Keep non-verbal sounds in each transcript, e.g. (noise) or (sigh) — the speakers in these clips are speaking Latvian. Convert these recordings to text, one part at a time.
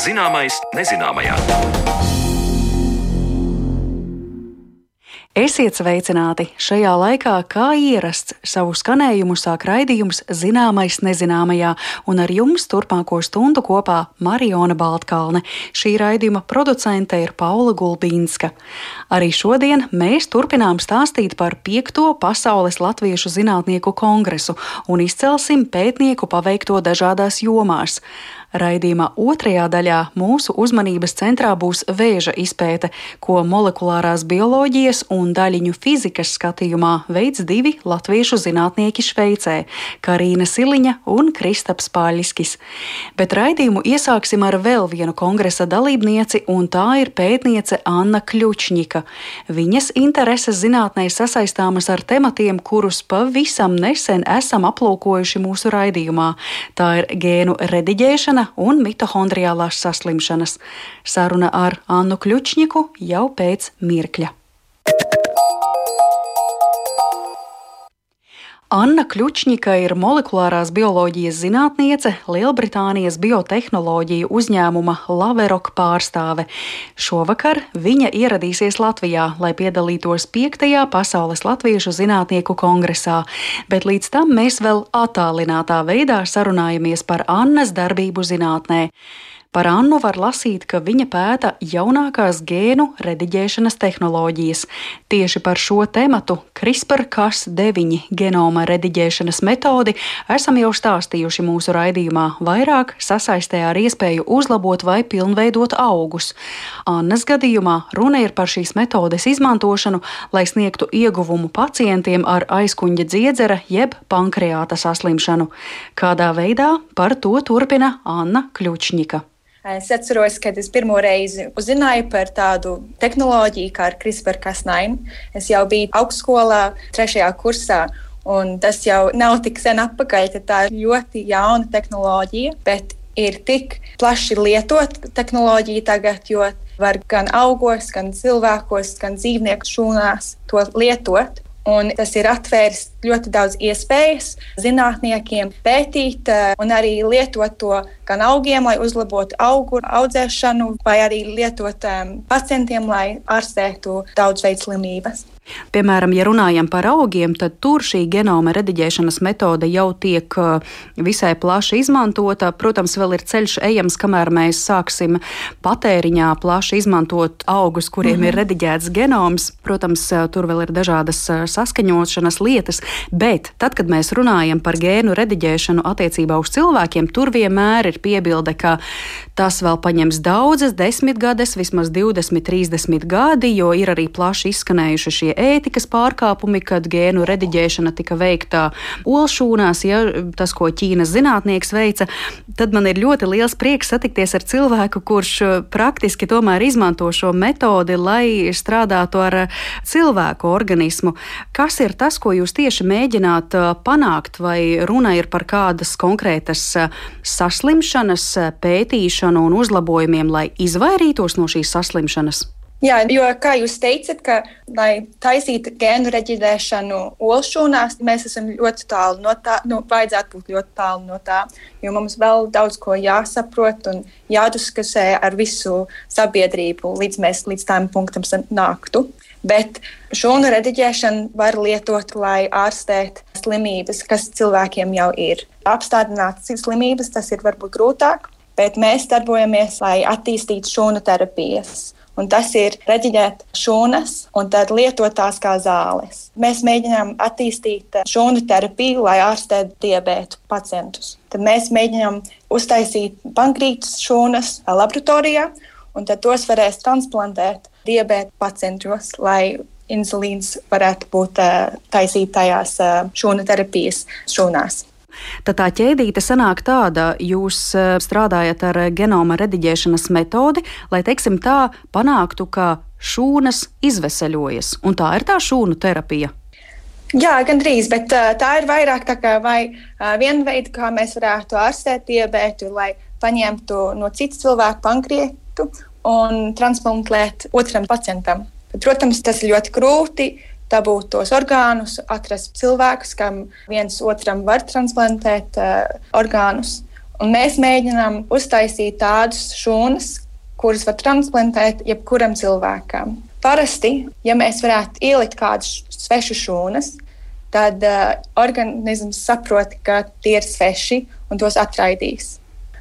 Zināmais nezināmajā. Esiet sveicināti! Šajā laikā, kā ierasts, savu skanējumu sāk raidījums Zināmais nezināmajā, un ar jums turpmāko stundu kopā Mariona Baltkalne. Šī raidījuma producente ir Paula Gulbīnska. Arī šodien mēs turpinām stāstīt par 5. Pasaules Latviešu zinātnieku kongresu un izcelsim pētnieku paveikto dažādās jomās. Raidījuma otrajā daļā mūsu uzmanības centrā būs vēža izpēte, ko molekulārās bioloģijas un daļiņu fizikas skatījumā veids divi latviešu zinātnieki Šveicē - Karīna Siliņa un Kristaps Pāļiskis. Bet raidījumu iesāksim ar vēl vienu kongresa dalībnieci, un tā ir pētniece Anna Kļučņika. Viņas intereses zinātnē sasaistāmas ar tematiem, kurus pavisam nesen esam aplūkojuši mūsu raidījumā. Tā ir gēnu rediģēšana migrēna un mitohondriālās saslimšanas. Saruna ar Annu Kļučņiku jau pēc mirkļa. Anna Kļučņika ir molekulārās bioloģijas zinātniece, Lielbritānijas biotehnoloģiju uzņēmuma Laverok pārstāve. Šovakar viņa ieradīsies Latvijā, lai piedalītos 5. Pasaules Latviešu zinātnieku kongresā, bet līdz tam mēs vēl attālinātā veidā sarunājamies par Annas darbību zinātnē. Par Annu var lasīt, ka viņa pēta jaunākās gēnu rediģēšanas tehnoloģijas. Tieši par šo tematu CRISPR-Cas9 genoma rediģēšanas metodi esam jau stāstījuši mūsu raidījumā, vairāk sasaistē ar iespēju uzlabot vai pilnveidot augus. Annas gadījumā runa ir par šīs metodes izmantošanu, lai sniegtu ieguvumu pacientiem ar aizkuņģa dziedzera jeb pankreāta saslimšanu. Kādā veidā par to turpina Anna Kļučņika. Es atceros, kad es pirmo reizi uzzināju par tādu tehnoloģiju kā CRISPR-Cas9. Es jau biju augstskolā, trešajā kursā. Un tas jau nav tik sen atpakaļ. Tā ir ļoti jauna tehnoloģija, bet ir tik plaši lietota tehnoloģija tagad, jo var gan augos, gan cilvēkos, gan dzīvnieku šūnās to lietot. Un tas ir atvēris ļoti daudz iespējas zinātniekiem pētīt eh, un arī lietot to gan augiem, lai uzlabotu augu audzēšanu, vai arī lietot um, pacientiem, lai ārstētu daudzveid slimības. Piemēram, ja runājam par augiem, tad tur šī genoma rediģēšanas metode jau tiek uh, visai plaši izmantota. Protams, vēl ir ceļš ejams, kamēr mēs sāksim patēriņā plaši izmantot augus, kuriem mm -hmm. ir mhm. rediģēts genoms. Protams, uh, tur vēl ir dažādas uh, saskaņošanas lietas, bet tad, kad mēs runājam par gēnu rediģēšanu attiecībā uz cilvēkiem, tur vienmēr ir piebilde, ka tas vēl paņems daudzas desmitgades, vismaz 20, 30 gadi, jo ir arī plaši izskanējuši šie ētikas pārkāpumi, kad gēnu rediģēšana tika veikta olšūnās, ja tas, ko Ķīnas zinātnieks veica, tad man ir ļoti liels prieks satikties ar cilvēku, kurš uh, praktiski tomēr izmanto šo metodi, lai strādātu ar uh, cilvēku organismu. Kas ir tas, ko jūs tieši mēģināt uh, panākt, vai runa ir par kādas konkrētas saslimšanas pētīšanu un uzlabojumiem, lai izvairītos no šīs saslimšanas? Jā, jo, kā jūs teicat, ka, lai taisītu gēnu reģistrēšanu olšūnās, mēs esam ļoti tālu no tā, nu, vajadzētu būt ļoti tālu no tā, jo mums vēl daudz ko jāsaprot un jādiskusē ar visu sabiedrību, līdz mēs līdz tam punktam nāktu. Bet šūnu redigēšanu var lietot, lai ārstētu slimības, kas cilvēkiem jau ir. Apstādināt slimības tas ir varbūt grūtāk, bet mēs darbojamies, lai attīstītu šūnu terapijas un tas ir reģiģēt šūnas un tad lietot tās kā zāles. Mēs mēģinām attīstīt šūnu terapiju, lai ārstētu diabētu pacientus. Tad mēs mēģinām uztaisīt pankrītas šūnas laboratorijā, un tad tos varēs transplantēt diabētu pacientos, lai insulīns varētu būt taisītajās šūnu terapijas šūnās. Tad tā ķēdīte sanāk tāda, jūs eh, strādājat ar genoma rediģēšanas metodi, lai, teiksim, tā panāktu, ka šūnas izveseļojas. Un tā ir tā šūnu terapija. Jā, gandrīz, bet uh, tā ir vairāk tā kā vai, uh, viena veida, kā mēs varētu ārstēt diabētu, lai paņemtu no citas cilvēka pankrietu un transplantēt otram pacientam. Bet, protams, tas ir ļoti grūti dabūt tos orgānus, atrast cilvēkus, kam viens otram var transplantēt uh, orgānus. Un mēs mēģinām uztaisīt tādus šūnas, kuras var transplantēt jebkuram cilvēkam. Parasti, ja mēs varētu ielikt kādus svešus šūnas, tad uh, organisms saprot, ka tie ir sveši un tos atraidīs.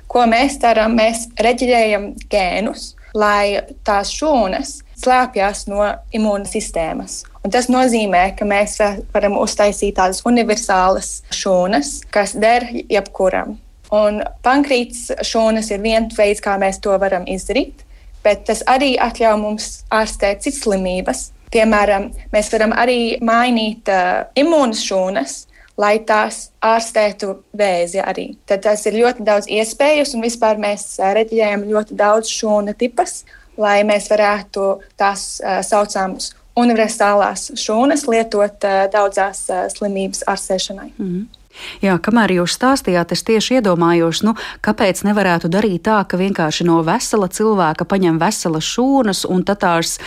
Ko mēs darām? Mēs reģistrējam gēnus, lai tās šūnas slēpjas no imūnsistēmas. Un tas nozīmē, ka mēs varam uztaisīt tādas universālas šūnas, kas der jebkuram. Un pankrītas šūnas ir viens veids, kā mēs to varam izdarīt, bet tas arī ļauj mums ārstēt citas slimības. Piemēram, mēs varam arī mainīt uh, imūnas šūnas, lai tās ārstētu vēzi arī. Tad tas ir ļoti daudz iespējas, un vispār mēs reģējam ļoti daudz šūnu tipas, lai mēs varētu tās uh, saucāmas universālās šūnas lietot uh, daudzās uh, slimības ārstēšanai. Mm -hmm. Jā, kamēr jūs stāstījāt, es tieši iedomājos, nu, kāpēc nevarētu darīt tā, ka vienkārši no vesela cilvēka paņem veselas šūnas un tās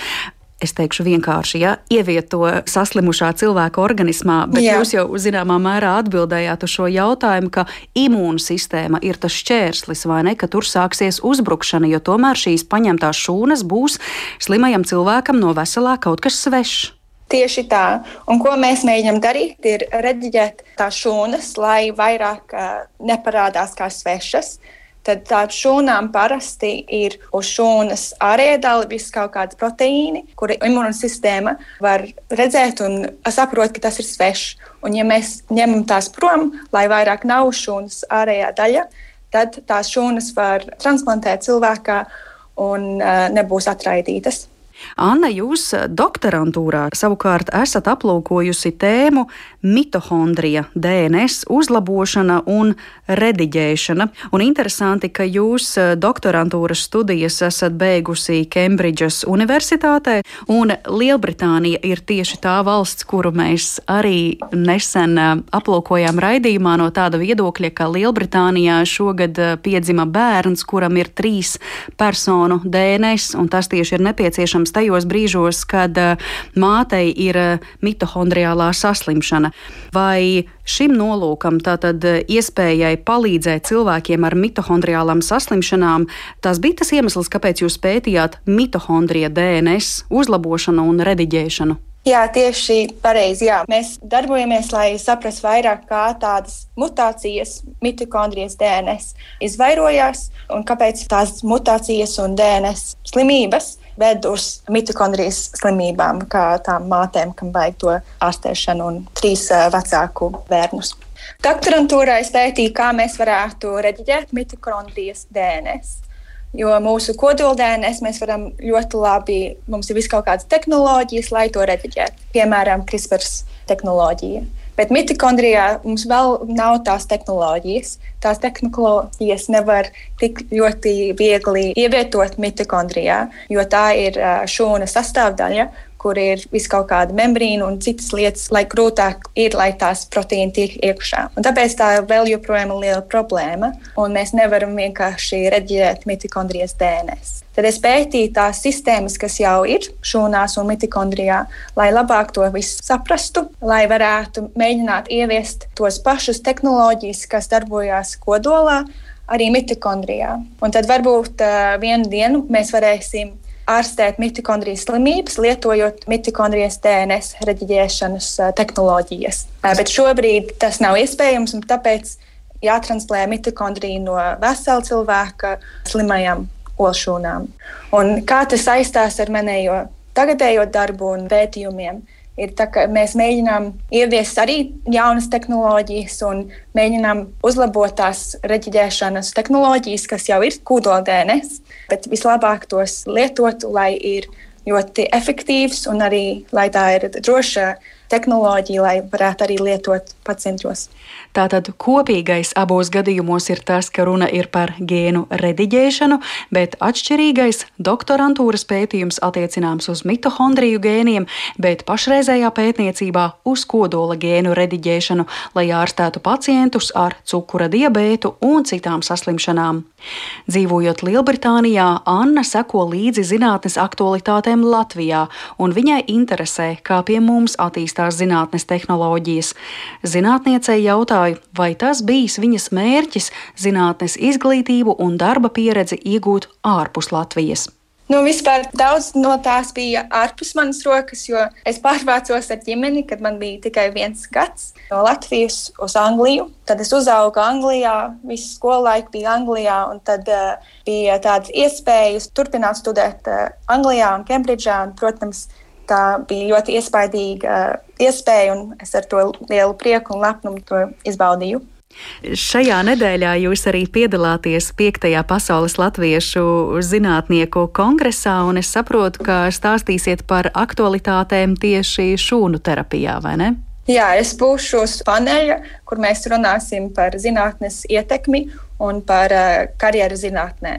es teikšu vienkārši, ja, ievieto saslimušā cilvēka organismā, bet Jā. jūs jau zināmā mērā atbildējāt uz šo jautājumu, ka imūnsistēma ir tas šķērslis, vai ne, ka tur sāksies uzbrukšana, jo tomēr šīs paņemtās šūnas būs slimajam cilvēkam no veselā kaut kas svešs. Tieši tā. Un ko mēs mēģinām darīt, ir rediģēt tās šūnas, lai vairāk uh, neparādās kā svešas. Uh, tad tām šūnām parasti ir uz šūnas ārējā daļa viss kaut kādi proteīni, kuri imūnsistēma var redzēt un saprot, ka tas ir svešs. Un ja mēs ņemam tās prom, lai vairāk nav šūnas ārējā daļa, tad tās šūnas var transplantēt cilvēkā un uh, nebūs atraidītas. Anna, jūs eh, doktorantūrā savukārt esat aplūkojusi tēmu mitohondrija, DNS uzlabošana un rediģēšana. Un interesanti, ka jūs eh, doktorantūras studijas esat beigusi Kembridžas Universitātē, un Lielbritānija ir tieši tā valsts, kuru mēs arī nesen eh, aplūkojām raidījumā no tāda viedokļa, ka Lielbritānijā šogad piedzima bērns, kuram ir trīs personu DNS, un tas tieši ir nepieciešams nepieciešams tajos brīžos, kad eh, mātei ir eh, mitohondriālā saslimšana. Vai šim nolūkam, tātad eh, iespējai palīdzēt cilvēkiem ar mitohondriālām saslimšanām, tas bija tas iemesls, kāpēc jūs pētījāt mitohondrija DNS uzlabošanu un rediģēšanu? Jā, tieši pareizi. Jā. Mēs darbojamies, lai saprastu vairāk, kā tādas mutācijas mitokondrijas DNS izvairojās un kāpēc tās mutācijas un DNS slimības ved uz mitokondrijas slimībām, kā tām mātēm, kam vajag to ārstēšanu un trīs vecāku bērnus. Doktorantūrā es pētīju, kā mēs varētu reģistrēt mitokondrijas DNS. Jo mūsu kodoldēnēs mēs varam ļoti labi, mums ir vis kaut kādas tehnoloģijas, lai to reģistrētu. Piemēram, CRISPR tehnoloģija. Bet mitokondrijā mums vēl nav tās tehnoloģijas. Tās tehnoloģijas nevar tik ļoti viegli ievietot mitokondrijā, jo tā ir šūna sastāvdaļa, kur ir vis kaut kāda membrīna un citas lietas, lai grūtāk ir, lai tās proteīni tiek iekšā. Un tāpēc tā vēl joprojām ir liela problēma, un mēs nevaram vienkārši reģistrēt mitokondrijas DNS. Tad es pētīju tās sistēmas, kas jau ir šūnās un mitokondrijā, lai labāk to visu saprastu, lai varētu mēģināt ieviest tos pašus tehnoloģijas, kas darbojās kodolā, arī mitokondrijā. Un tad varbūt uh, vienu dienu mēs varēsim ārstēt mitokondrijas slimības, lietojot mitokondrijas DNS reģistrēšanas tehnoloģijas. Bet šobrīd tas nav iespējams, un tāpēc jātranslē mitokondrija no vesela cilvēka slimajām olšūnām. Un kā tas saistās ar manējo tagadējo darbu un pētījumiem? Ir tā, ka mēs mēģinām ieviest arī jaunas tehnoloģijas un mēģinām uzlabot tās reģistrēšanas tehnoloģijas, kas jau ir kūdolDNS, bet vislabāk tos lietot, lai ir ļoti efektīvs un arī lai tā ir droša tehnoloģiju, lai varētu arī lietot pacientos. Tātad kopīgais abos gadījumos ir tas, ka runa ir par gēnu rediģēšanu, bet atšķirīgais doktorantūras pētījums attiecināms uz mitohondriju gēniem, bet pašreizējā pētniecībā uz kodola gēnu rediģēšanu, lai ārstētu pacientus ar cukura diabētu un citām saslimšanām. Dzīvojot Lielbritānijā, Anna seko līdzi zinātnes aktualitātēm Latvijā, un viņai interesē, kā pie mums attīstās zinātnes tehnoloģijas. Zinātniecei jautāju, vai tas bijis viņas mērķis zinātnes izglītību un darba pieredzi iegūt ārpus Latvijas. Nu, vispār daudz no tās bija ārpus manas rokas, jo es pārvācos ar ģimeni, kad man bija tikai viens gads no Latvijas uz Angliju. Tad es uzaugu Anglijā, visu skolu laiku bija Anglijā, un tad uh, bija tādas iespējas turpināt studēt uh, Anglijā un Kembridžā. Un, protams, tā bija ļoti iespaidīga uh, iespēja, un es ar to lielu prieku un lepnumu to izbaudīju. Šajā nedēļā jūs arī piedalāties 5. pasaules latviešu zinātnieku kongresā, un es saprotu, ka stāstīsiet par aktualitātēm tieši šūnu terapijā, vai ne? Jā, es būšu uz paneļa, kur mēs runāsim par zinātnes ietekmi un par uh, karjeru zinātnē.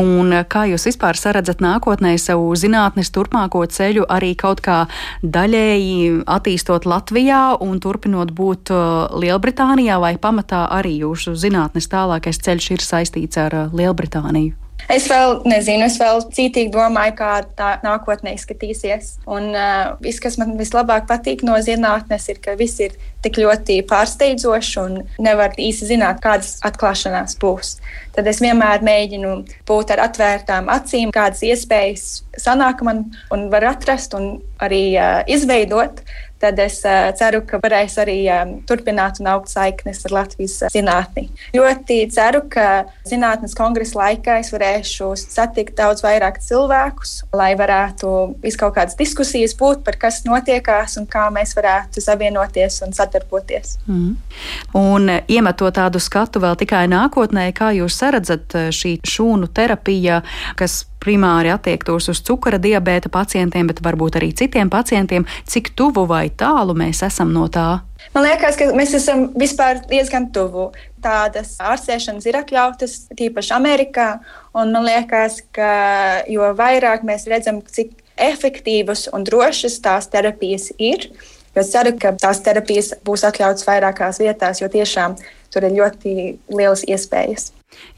Un eh, kā jūs vispār saredzat nākotnē savu zinātnes turpmāko ceļu arī kaut kā daļēji attīstot Latvijā un turpinot būt eh, Lielbritānijā, vai pamatā arī jūsu zinātnes tālākais ceļš ir saistīts ar eh, Lielbritāniju? Es vēl nezinu, es vēl cītīgi domāju, kā tā nākotnē izskatīsies. Un uh, viss, kas man vislabāk patīk no zinātnes, ir, ka viss ir tik ļoti pārsteidzoši un nevar īsi zināt, kādas atklāšanās būs. Tad es vienmēr mēģinu būt ar atvērtām acīm, kādas iespējas sanāk man un var atrast un arī uh, izveidot tad es uh, ceru, ka varēs arī um, turpināt un augt saiknes ar Latvijas uh, zinātni. Ļoti ceru, ka zinātnes kongresa laikā es varēšu satikt daudz vairāk cilvēkus, lai varētu viskaut kādas diskusijas būt par kas notiekās un kā mēs varētu savienoties un sadarboties. Mm. Un iemetot tādu skatu vēl tikai nākotnē, kā jūs redzat šī šūnu terapija, kas primāri attiektos uz cukura diabēta pacientiem, bet varbūt arī citiem pacientiem, cik tuvu vai tālu mēs esam no tā? Man liekas, ka mēs esam vispār diezgan tuvu. Tādas ārstēšanas ir atļautas, tīpaši Amerikā. Man liekas, ka jo vairāk mēs redzam, cik efektīvas un drošas tās terapijas ir, jo ceru, ka tās terapijas būs atļautas vairākās vietās, jo tiešām tur ir ļoti lielas iespējas.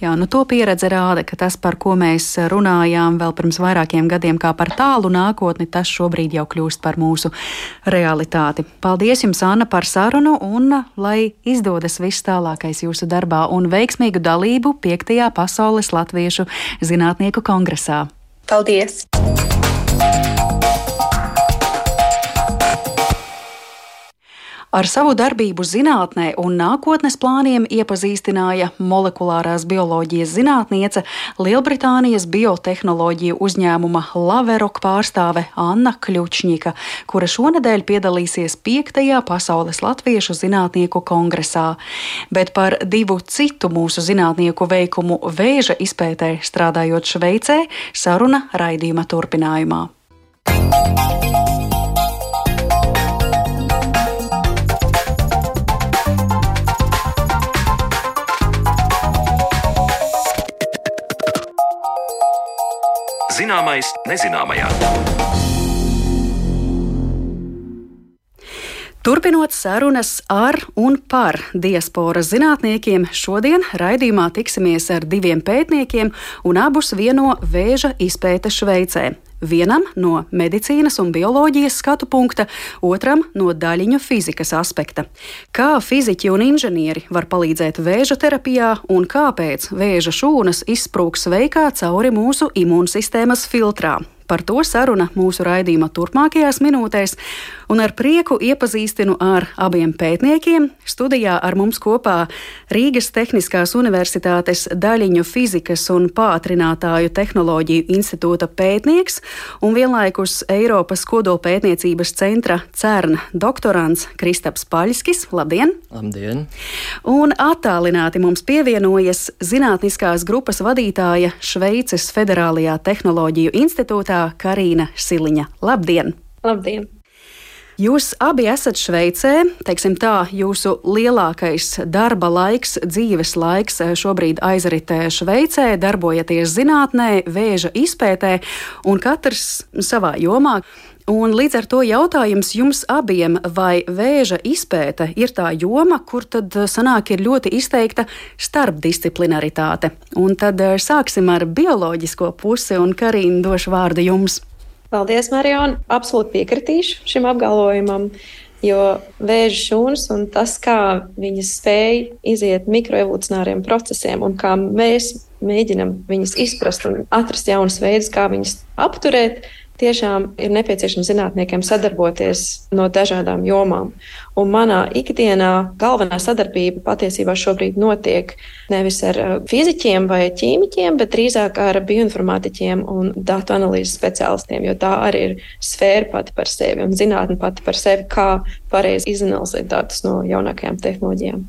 Jā, nu to pieredze rāda, ka tas, par ko mēs runājām vēl pirms vairākiem gadiem, kā par tālu nākotni, tas šobrīd jau kļūst par mūsu realitāti. Paldies jums, Anna, par sarunu un lai izdodas viss tālākais jūsu darbā un veiksmīgu dalību 5. Pasaules Latviešu zinātnieku kongresā. Paldies! Ar savu darbību zinātnē un nākotnes plāniem iepazīstināja molekulārās bioloģijas zinātniece Lielbritānijas biotehnoloģiju uzņēmuma Laverok pārstāve Anna Kļučņika, kura šonadēļ piedalīsies 5. Pasaules Latviešu zinātnieku kongresā. Bet par divu citu mūsu zinātnieku veikumu vēža izpētē strādājot Šveicē, saruna raidījuma turpinājumā. Zināmais nezināmajā. Turpinot sarunas ar un par diasporas zinātniekiem, šodien raidījumā tiksimies ar diviem pētniekiem, un abus vieno vēža izpēte Šveicē. Vienam no medicīnas un bioloģijas skatu punkta, otram no daļiņu fizikas aspekta. Kā fiziķi un inženieri var palīdzēt vēža terapijā un kāpēc vēža šūnas izsprūgs veikā cauri mūsu imūnsistēmas filtrā. Par to saruna mūsu raidījuma turpmākajās minūtēs, un ar prieku iepazīstinu ar abiem pētniekiem. Studijā ar mums kopā Rīgas Tehniskās Universitātes daļiņu fizikas un pātrinātāju tehnoloģiju institūta pētnieks un vienlaikus Eiropas kodolpētniecības centra CERN doktorants Kristaps Paļskis. Labdien! Labdien! Un attālināti mums pievienojas zinātniskās grupas vadītāja Šveices Federālajā tehnoloģiju institūtā Karīna Siliņa. Labdien! Labdien! Jūs abi esat Šveicē, teiksim tā, jūsu lielākais darba laiks, dzīves laiks šobrīd aizritē Šveicē, darbojaties zinātnē, vēža izpētē un katrs savā jomā. Un līdz ar to jautājums jums abiem, vai vēža izpēta ir tā joma, kur tad sanāk ir ļoti izteikta starpdisciplinaritāte. Un tad eh, sāksim ar bioloģisko pusi, un Karīna došu vārdu jums. Paldies, Marijona! Absolūti piekritīšu šim apgalvojumam. Jo vēža šūnas un tas, kā viņas spēj iziet mikroevolucionāriem procesiem un kā mēs mēģinam viņus izprast un atrast jaunus veidus, kā viņus apturēt, tiešām ir nepieciešams zinātniekiem sadarboties no dažādām jomām. Un manā ikdienā galvenā sadarbība patiesībā šobrīd notiek nevis ar uh, fizikiem vai ķīmiķiem, bet drīzāk ar bioinformātiķiem un datu analīzes speciālistiem, jo tā arī ir sfēra pati par sevi un zinātne pati par sevi, kā pareizi izanalizēt datus no jaunākajām tehnoloģijām.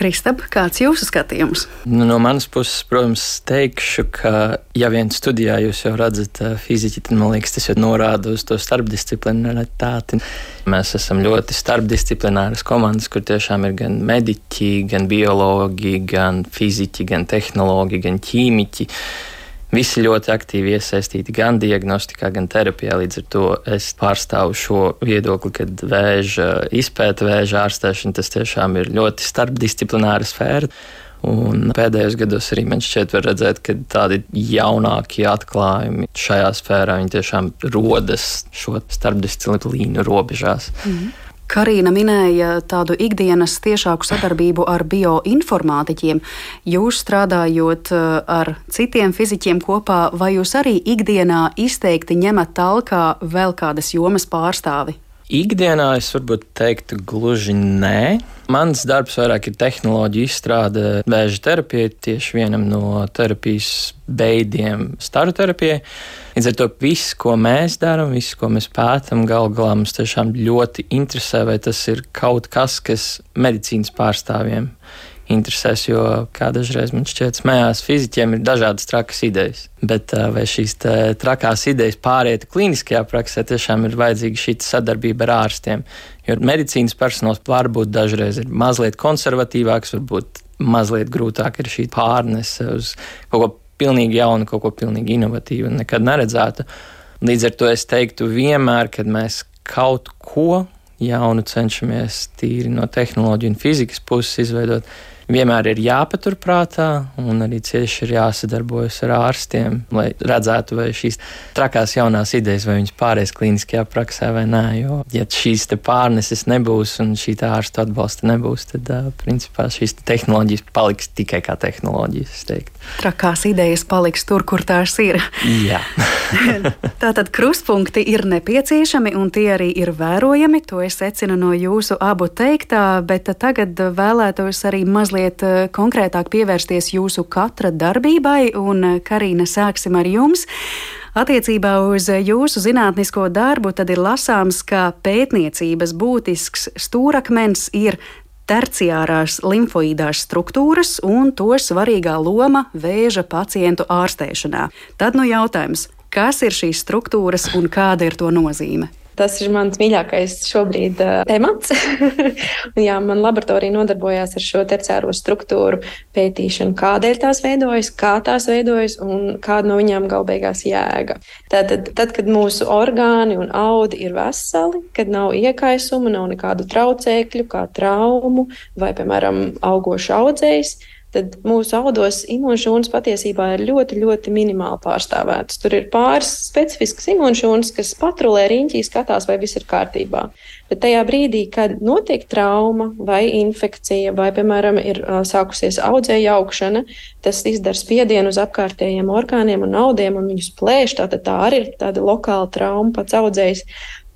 Kristap, kāds ir jūsu skatījums? Nu, no manas puses, protams, teikšu, ka, ja vien studijā jūs jau redzat fiziku, tad man liekas, tas jau norāda uz to starpdisciplinaritāti. Mēs esam ļoti starpdisciplināras komandas, kur tiešām ir gan mediķi, gan biologi, gan fiziķi, gan tehnologi, gan ķīmiķi visi ļoti aktīvi iesaistīti gan diagnostikā, gan terapijā. Līdz ar to es pārstāvu šo viedokli, ka vēža izpēta, vēža ārstēšana tas tiešām ir ļoti starpdisciplināra sfēra. Un pēdējos gados arī man šķiet, var redzēt, ka tādi jaunākie atklājumi šajā sfērā tiešām rodas šo starpdisciplīnu robežās. Mm -hmm. Karina minēja tādu ikdienas tiešāku sadarbību ar bioinformātiķiem. Jūs strādājot eh, ar citiem fizikiem kopā, vai jūs arī ikdienā izteikti ņemat talkā vēl kādas jomas pārstāvi? Ikdienā es varbūt teiktu, gluži nē. Mans darbs vairāk ir tehnoloģija izstrāde vēža terapijai, tieši vienam no terapijas veidiem, staru terapijai. Līdz ar to viss, ko mēs darām, viss, ko mēs pētām, galu galā mums tiešām ļoti interesē, vai tas ir kaut kas, kas medicīnas pārstāvjiem interesēs, jo, kā dažreiz man šķiet, smējās fiziķiem ir dažādas trakas idejas. Bet vai šīs trakās idejas pāriet klīniskajā praksē, tiešām ir vajadzīga šī sadarbība ar ārstiem. Jo medicīnas personāls varbūt dažreiz ir mazliet konservatīvāks, varbūt mazliet grūtāk ir šī pārnese uz kaut ko pilnīgi jaunu, kaut ko pilnīgi inovatīvu nekad neredzētu. Līdz ar to es teiktu, vienmēr, kad mēs kaut ko jaunu cenšamies tīri no tehnoloģiju un fizikas puses izveidot, vienmēr ir jāpaturprātā, un arī cieši ir jāsadarbojas ar ārstiem, lai redzētu, vai šīs trakās jaunās idejas, vai viņas pāries klīniskajā praksē vai nē. Jo, ja šīs pārneses nebūs un šī ārsta atbalsta nebūs, tad, uh, principā, šīs tehnoloģijas paliks tikai kā tehnoloģijas. Trakās idejas paliks tur, kur tās ir. Jā. (laughs) Tātad krustpunkti ir nepieciešami, un tie arī ir vērojami. To es secinu no jūsu abu teiktā, bet tagad vēlētos arī mazliet mazliet eh, konkrētāk pievērsties jūsu katra darbībai, un eh, Karina, sāksim ar jums. Attiecībā uz jūsu zinātnisko darbu tad ir lasāms, ka pētniecības būtisks stūrakmens ir terciārās limfoīdās struktūras un to svarīgā loma vēža pacientu ārstēšanā. Tad nu jautājums, kas ir šīs struktūras un kāda ir to nozīme? Tas ir mans mīļākais šobrīd uh, temats. (laughs) jā, man laboratorija nodarbojās ar šo terciāro struktūru pētīšanu, kādēļ tās veidojas, kā tās veidojas un kāda no viņām galbeigās jēga. Tātad, tad, kad mūsu orgāni un audi ir veseli, kad nav iekaisuma, nav nekādu traucēkļu, kā traumu vai, piemēram, augošu audzējs, tad mūsu audos imūnšūnas patiesībā ir ļoti, ļoti minimāli pārstāvētas. Tur ir pāris specifiskas imūnšūnas, kas patrulē riņķī, skatās, vai viss ir kārtībā. Bet tajā brīdī, kad notiek trauma vai infekcija, vai, piemēram, ir sākusies audzēja augšana, tas izdara spiedienu uz apkārtējiem orgāniem un audiem un viņus plēš. Tātad tā arī ir tāda lokāla trauma pats audzējs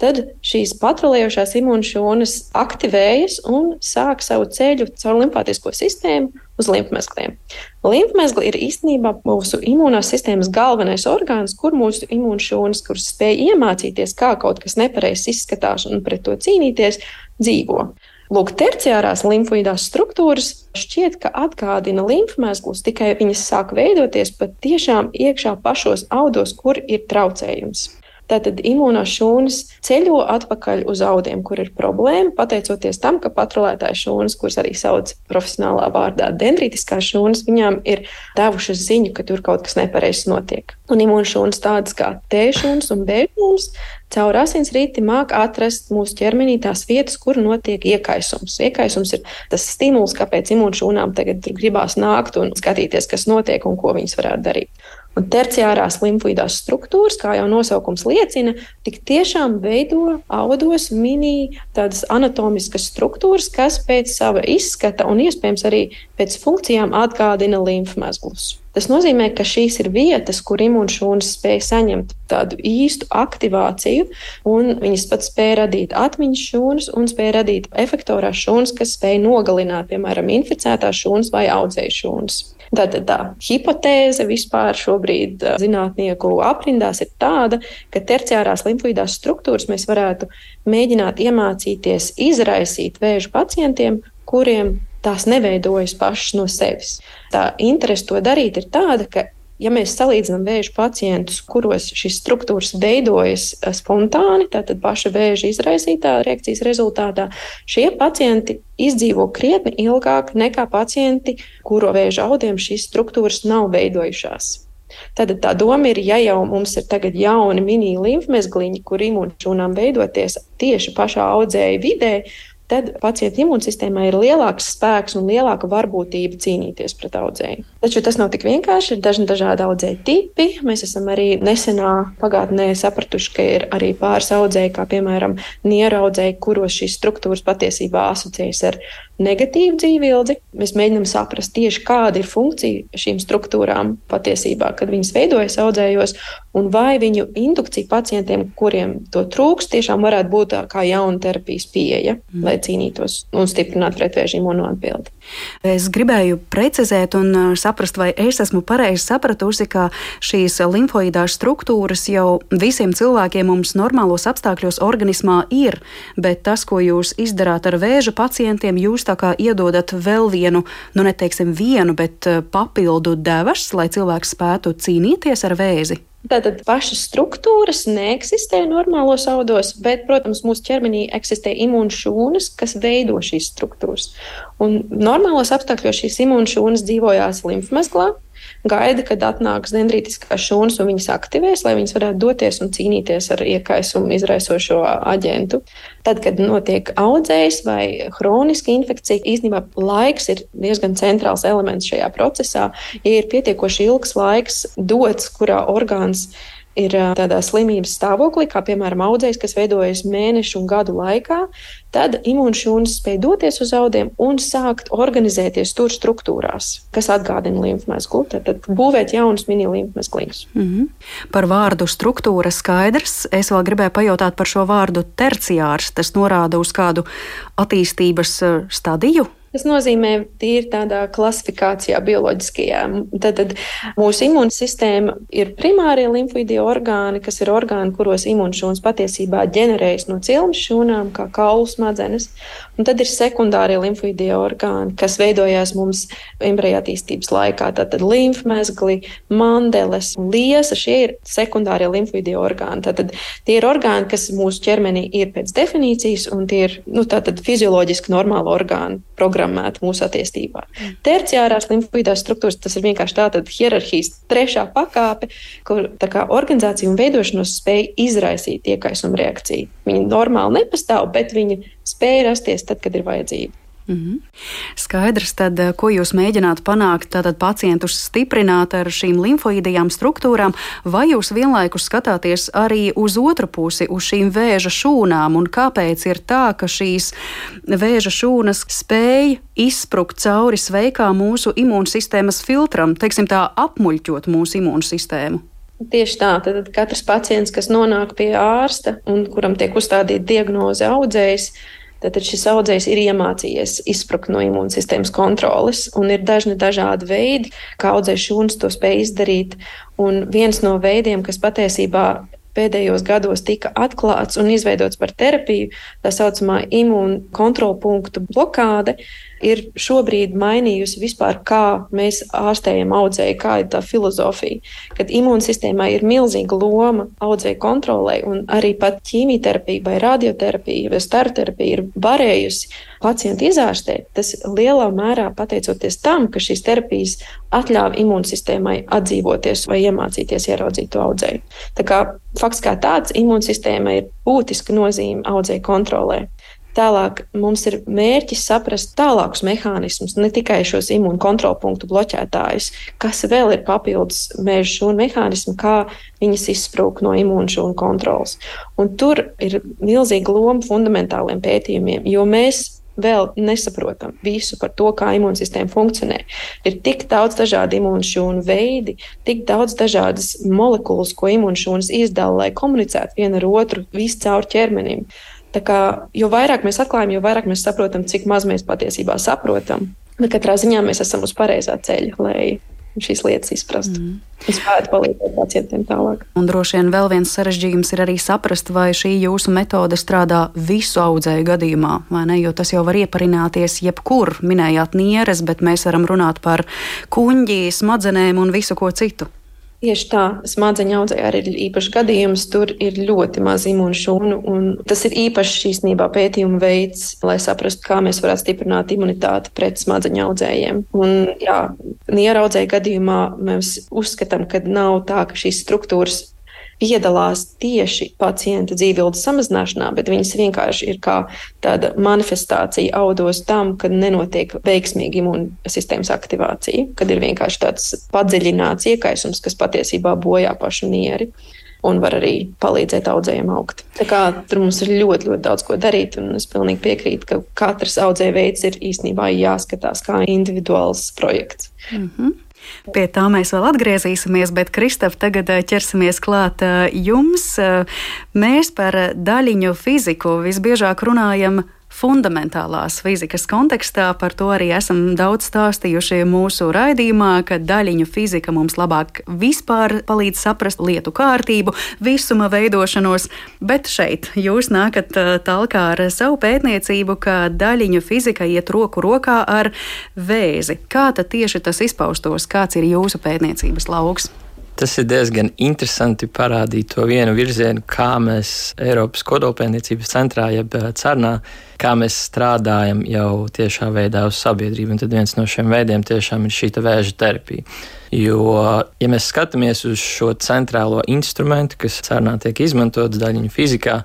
tad šīs patrulējošās imūnšūnas aktivējas un sāk savu ceļu caur limfātisko sistēmu uz limfmezgliem. Limfmezgli ir īstenībā mūsu imūnās sistēmas galvenais orgāns, kur mūsu imūnšūnas, kuras spēj iemācīties, kā kaut kas nepareizs izskatās un pret to cīnīties, dzīvo. Lūk, terciārās limfoīdās struktūras šķiet, ka atgādina limfmezglus, tikai viņas sāk veidoties pat tiešām iekšā pašos audos, kur ir traucējums. Tātad imūnās šūnas ceļo atpakaļ uz audiem, kur ir problēma, pateicoties tam, ka patrolētājas šūnas, kuras arī sauc profesionālā vārdā dendrītiskās šūnas, viņām ir devušas ziņu, ka tur kaut kas nepareizs notiek. Un imūnšūnas tādas kā T šūnas un B šūnas caur asinsrīti māk atrast mūsu ķermenī tās vietas, kur notiek iekaisums. Iekaisums ir tas stimuls, kāpēc imūnšūnām tagad gribās nākt un skatīties, kas notiek un ko viņas varētu darīt. Un terciārās limfoidās struktūras, kā jau nosaukums liecina, tik tiešām veido audos mini tādas anatomiskas struktūras, kas pēc sava izskata un iespējams arī pēc funkcijām atgādina limfmezglus. Tas nozīmē, ka šīs ir vietas, kur imūnšūnas spēj saņemt tādu īstu aktivāciju, un viņas pat spēj radīt atmiņas šūnas un spēj radīt efektorās šūnas, kas spēj nogalināt, piemēram, inficētās šūnas vai audzēju šūnas. Tātad tā hipotēze vispār šobrīd zinātnieku aprindās ir tāda, ka terciārās limfoidās struktūras mēs varētu mēģināt iemācīties izraisīt vēža pacientiem, kuriem tās neveidojas pašas no sevis. Tā interese to darīt ir tāda, ka Ja mēs salīdzinām vēža pacientus, kuros šīs struktūras veidojas eh, spontāni, tātad paša vēža izraisītā reakcijas rezultātā, šie pacienti izdzīvo krietni ilgāk nekā pacienti, kuru vēža audiem šīs struktūras nav veidojušās. Tad tā doma ir, ja jau mums ir tagad jauni mini līmfmezgliņi, kur imūnšūnām veidoties tieši pašā audzēja vidē, tad pacienta imūnsistēmai ir lielāks spēks un lielāka varbūtība cīnīties pret audzēju. Taču tas nav tik vienkārši. Ir dažni dažādi audzēju tipi. Mēs esam arī nesenā pagātnē sapratuši, ka ir arī pāris audzēji, kā piemēram nieraudzēji, kuros šīs struktūras patiesībā asociējas ar negatīvu dzīvildzi. Mēs mēģinām saprast tieši, kāda ir funkcija šīm struktūrām patiesībā, kad viņas veidojas audzējos, un vai viņu indukcija pacientiem, kuriem to trūks, tiešām varētu būt kā jauna terapijas pieeja, mm. lai cīnītos un stiprinātu pretvēžu imunoatbildi. Es gribēju precizēt un uh, saprast, vai es esmu pareizi sapratusi, ka šīs limfoidās struktūras jau visiem cilvēkiem mums normālos apstākļos organismā ir, bet tas, ko jūs izdarāt ar vēža pacientiem, jūs tā kā iedodat vēl vienu, nu neteiksim vienu, bet eh, papildu devas, lai cilvēks spētu cīnīties ar vēzi? Tātad pašas struktūras neeksistē normālos audos, bet, protams, mūsu ķermenī eksistē imūnšūnas, kas veido šīs struktūras. Un normālos apstākļos šīs imūnšūnas dzīvojās limfmezglā, gaida, kad atnāks dendrītiskās šūnas un viņas aktivēs, lai viņas varētu doties un cīnīties ar iekaisumu izraisošo aģentu. Tad, kad notiek audzējs vai hroniska infekcija, īstenībā laiks ir diezgan centrāls elements šajā procesā. Ja ir pietiekoši ilgs laiks dots, kurā orgāns ir tādā slimības stāvoklī, kā piemēram audzējs, kas veidojas mēnešu un gadu laikā, tad imūnšūnas spēj doties uz audiem un sākt organizēties tur struktūrās, kas atgādina līmfmezglu. Tad, tad būvēt jaunus mini līmfmezglīnus. Mm -hmm. Par vārdu struktūra skaidrs. Es vēl gribēju pajautāt par šo vārdu terciārs. Tas norāda uz kādu attīstības stadiju. Tas nozīmē, tīri tādā klasifikācijā, bioloģiskajā. Tad, tad mūsu imūnsistēma ir primārie limfoidie orgāni, kas ir orgāni, kuros imūnšūnas patiesībā ģenerējas no cilmes šūnām, kā kaulu smadzenes. Un tad ir sekundārie limfoidie orgāni, kas veidojās mums embrija attīstības laikā. Tātad limfmezgli, mandeles liesa. Šie ir sekundārie limfoidie orgāni. Tātad tie ir orgāni, kas mūsu ķermenī ir pēc definīcijas, un tie ir nu, fizioloģiski normāli orgāni programmēti mūsu attīstībā. Mm. Terciārās limfoidās struktūras tas ir vienkārši tāda hierarhijas trešā pakāpe, kur kā, organizācija un veidošanos spēj izraisīt iekaisuma reakciju. Viņi normāli nepastāv, bet viņi spēj rasties tad, kad ir vajadzība. Mm -hmm. Skaidrs, tad, eh, ko jūs mēģināt panākt, tātad pacientus stiprināt ar šīm limfoīdajām struktūrām, vai jūs vienlaikus skatāties arī uz otru pusi, uz šīm vēža šūnām, un kāpēc ir tā, ka šīs vēža šūnas spēj izsprukt cauri sveikā mūsu imūnsistēmas filtram, teiksim tā, apmuļķot mūsu imūnsistēmu? Tieši tā, tad katrs pacients, kas nonāk pie ārsta un kuram tiek uzstādīta diagnoze audzējs, Tad šis audzējs ir iemācījies izsprukt no imūnsistēmas kontroles, un ir dažni dažādi veidi, kā audzējs šūnas to spēj izdarīt. Un viens no veidiem, kas patiesībā pēdējos gados tika atklāts un izveidots par terapiju, tā saucamā imūnu kontrolpunktu blokāde, ir šobrīd mainījusi vispār, kā mēs ārstējam audzēju, kā ir tā filozofija. Kad imūnsistēmai ir milzīga loma audzēju kontrolē, un arī pat ķīmijterapija, vai radioterapija, vai starterapija ir varējusi pacientu izārstēt, tas lielā mērā pateicoties tam, ka šīs terapijas atļāva imūnsistēmai atdzīvoties vai iemācīties ieraudzīt to audzēju. Tā kā fakts kā tāds imūnsistēma ir būtiska nozīme audzēju kontrolē. Tālāk mums ir mērķis saprast tālākus mehānismus, ne tikai šos imūnu kontrolpunktu bloķētājus, kas vēl ir papildus mēžu šūnu mehānismi, kā viņas izsprūk no imūnu šūnu kontrolas. Un tur ir milzīga loma fundamentāliem pētījumiem, jo mēs vēl nesaprotam visu par to, kā imūnsistēma funkcionē. Ir tik daudz dažādu imūnšūnu veidi, tik daudz dažādas molekulas, ko imūnšūnas izdala, lai komunicētu viena ar otru viscaur ķermenim. Tā kā, jo vairāk mēs atklājam, jo vairāk mēs saprotam, cik maz mēs patiesībā saprotam. Bet katrā ziņā mēs esam uz pareizā ceļa, lai šīs lietas izprastu. Mm. Es spētu palīdzēt pacientiem tālāk. Un droši vien vēl viens sarežģījums ir arī saprast, vai šī jūsu metode strādā visu audzēju gadījumā, vai ne? Jo tas jau var ieparināties jebkur. Minējāt nieres, bet mēs varam runāt par kuņģi, smadzenēm un visu ko citu. Tieši tā, smadzeņu audzēji arī ir īpašs gadījums. Tur ir ļoti maz imūnšūnu, un tas ir īpašs īstenībā pētījuma veids, lai saprastu, kā mēs varētu stiprināt imunitāti pret smadzeņu audzējiem. Un, jā, Nieraudzēju gadījumā mēs uzskatām, ka nav tā, ka šīs struktūras piedalās tieši pacienta dzīvības samazināšanā, bet viņas vienkārši ir kā tāda manifestācija audos tam, kad nenotiek veiksmīga imūnsistēmas aktivācija, kad ir vienkārši tāds padziļināts iekaisums, kas patiesībā bojā pašu nieri. Un var arī palīdzēt audzējiem augt. Tā kā tur mums ir ļoti, ļoti daudz ko darīt. Es pilnīgi piekrītu, ka katrs audzēja veids ir īstenībā jāskatās kā individuāls projekts. Mm -hmm. Pie tā mēs vēl atgriezīsimies, bet Kristap, tagad ķersimies klāt jums. Mēs par daļiņu fiziku visbiežāk runājam fundamentālās fizikas kontekstā. Par to arī esam daudz stāstījuši mūsu raidījumā, ka daļiņu fizika mums labāk vispār palīdz saprast lietu kārtību, visuma veidošanos, bet šeit jūs nākat talkā ar savu pētniecību, ka daļiņu fizika iet roku rokā ar vēzi. Kā tad tieši tas izpaustos, kāds ir jūsu pētniecības lauks? Tas ir diezgan interesanti parādīt to vienu virzienu, kā mēs Eiropas kodolpētniecības centrā, jeb eh, CERNā, kā mēs strādājam jau tiešā veidā uz sabiedrību. Un tad viens no šiem veidiem tiešām ir šī vēža terapija. Jo, ja mēs skatāmies uz šo centrālo instrumentu, kas CERNā tiek izmantots daļiņu fizikā,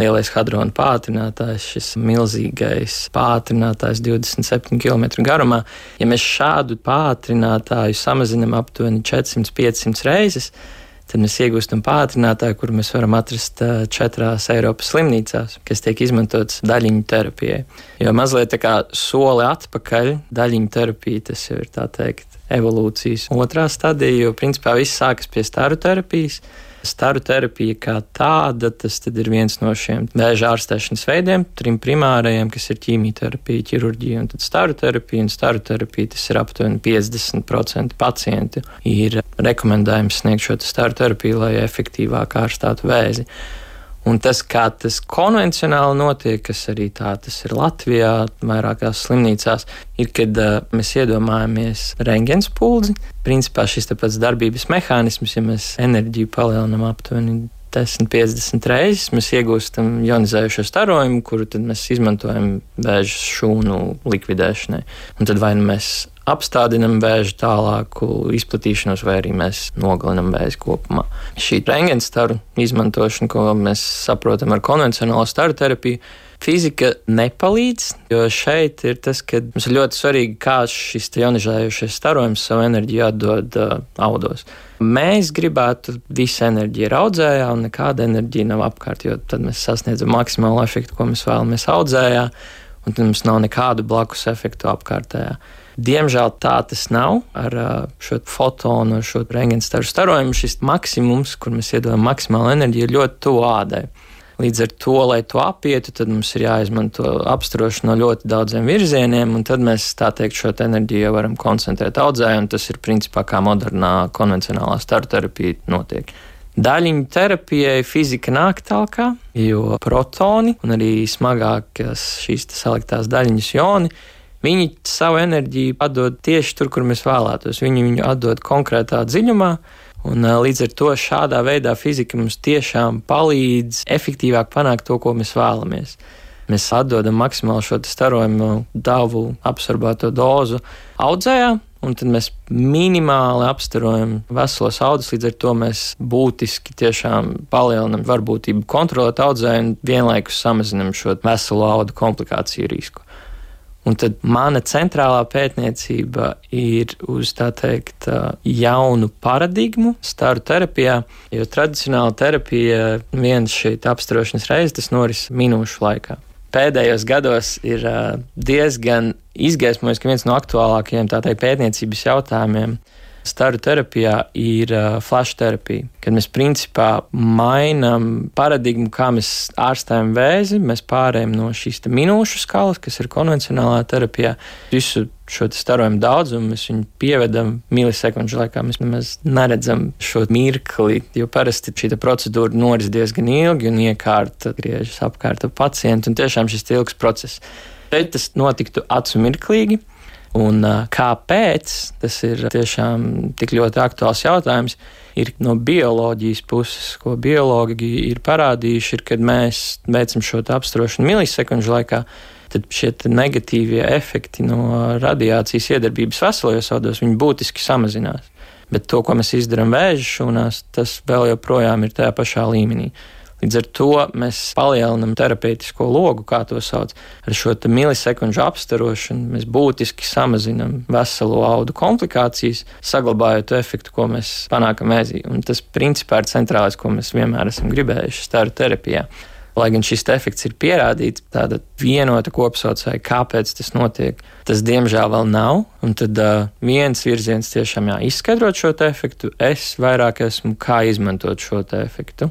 lielais hadrona pātrinātājs, šis milzīgais pātrinātājs 27 km garumā. Ja mēs šādu pātrinātāju samazinām aptuveni 400-500 reizes, tad mēs iegūstam pātrinātāju, kuru mēs varam atrast četrās Eiropas slimnīcās, kas tiek izmantotas daļiņu terapijai. Jo mazliet tā kā soli atpakaļ, daļiņu terapija tas jau ir tā teikt evolūcijas otrā stadija, jo principā viss sākas pie staru terapijas. Staru terapija kā tāda, tas ir viens no šiem vēža ārstēšanas veidiem, trim primārajiem, kas ir ķīmijterapija, ķirurģija un staru terapija. Un staru terapija tas ir aptuveni 50% pacienti. Ir rekomendējums sniegt šo staru terapiju, lai efektīvāk ārstātu vēzi. Un tas, kā tas konvencionāli notiek, kas arī tā tas ir Latvijā, vairākās slimnīcās, ir, kad uh, mēs iedomājamies rengens pulzi. Principā šis pats darbības mehānisms, ja mēs enerģiju palielinām aptuveni 10, 50 reizes, mēs iegūstam ionizējušo starojumu, kuru mēs izmantojam vēža šūnu likvidēšanai. Un tad vai nu mēs apstādinam vēža tālāku izplatīšanos, vai arī mēs nogalinam vēzi kopumā. Šī rengenstaru izmantošana, ko mēs saprotam ar konvencionālo staru terapiju, fizika nepalīdz, jo šeit ir tas, ka mums ir ļoti svarīgi, kā šis ionizējošais starojums savu enerģiju atdod uh, audos. Mēs gribētu visu enerģiju audzējā, un nekāda enerģija nav apkārt, jo tad mēs sasniedzam maksimālo efektu, ko mēs vēlamies audzējā, un tad mums nav nekādu blakus efektu apkārtējā. Diemžēl tā tas nav ar šo fotonu, ar šo rengenstaru starojumu. Šis maksimums, kur mēs iedodam maksimālu enerģiju, ir ļoti tuvu ādai. Līdz ar to, lai to apietu, tad mums ir jāizmanto apstarošana no ļoti daudziem virzieniem, un tad mēs tā teikt šo enerģiju jau varam koncentrēt audzē, un tas ir principā kā modernā konvencionālā staru terapija notiek. Daļiņu terapijai fizika nāk tālāk, jo protoni un arī smagākas šīs saliktās daļiņas joni Viņi savu enerģiju atdod tieši tur, kur mēs vēlētos. Viņi viņu atdod konkrētā dziļumā. Un, līdz ar to šādā veidā fizika mums tiešām palīdz efektīvāk panākt to, ko mēs vēlamies. Mēs atdodam maksimāli šo starojumu davu absorbēto dozu audzējā, un tad mēs minimāli apstarojam veselos audus. Līdz ar to mēs būtiski tiešām palielinam varbūtību kontrolēt audzēju un vienlaikus samazinam šo veselo audu komplikāciju risku. Un tad mana centrālā pētniecība ir uz tā teikt jaunu paradigmu staru terapijā, jo tradicionāla terapija viens šī apstarošanas reize tas noris minūšu laikā. Pēdējos gados ir diezgan izgaismojis, ka viens no aktuālākajiem tādai pētniecības jautājumiem ir staru terapijā ir uh, flash terapija, kad mēs principā mainām paradigmu, kā mēs ārstējam vēzi. Mēs pārējām no šīs minūšu skalas, kas ir konvencionālā terapijā, visu šo starojumu daudzumu, mēs viņu pievedam milisekundžu laikā. Mēs nemaz neredzam šo mirkli, jo parasti šī procedūra noris diezgan ilgi un iekārta griežas apkārt ap pacientu, un tiešām šis ilgs process. Šeit tas notiktu acu mirklīgi. Un kāpēc tas ir tiešām tik ļoti aktuāls jautājums, ir no bioloģijas puses, ko biologi ir parādījuši, ir, kad mēs veicam šo apstrošanu milisekundžu laikā, tad šie negatīvie efekti no radiācijas iedarbības veselajos audos būtiski samazinās. Bet to, ko mēs izdarām vēža šūnās, tas vēl joprojām ir tajā pašā līmenī. Līdz ar to mēs palielinām terapeitisko logu, kā to sauc. Ar šo milisekundžu apstarošanu mēs būtiski samazinām veselo audu komplikācijas, saglabājot to efektu, ko mēs panākam mēzī. Un tas principā ir centrālais, ko mēs vienmēr esam gribējuši staru terapijā. Lai gan šis efekts ir pierādīts, tāda vienota kopsaucēja, kāpēc tas notiek, tas diemžēl vēl nav. Un tad uh, viens virziens tiešām jā, izskaidrot šo efektu, es vairāk esmu kā izmantot šo efektu.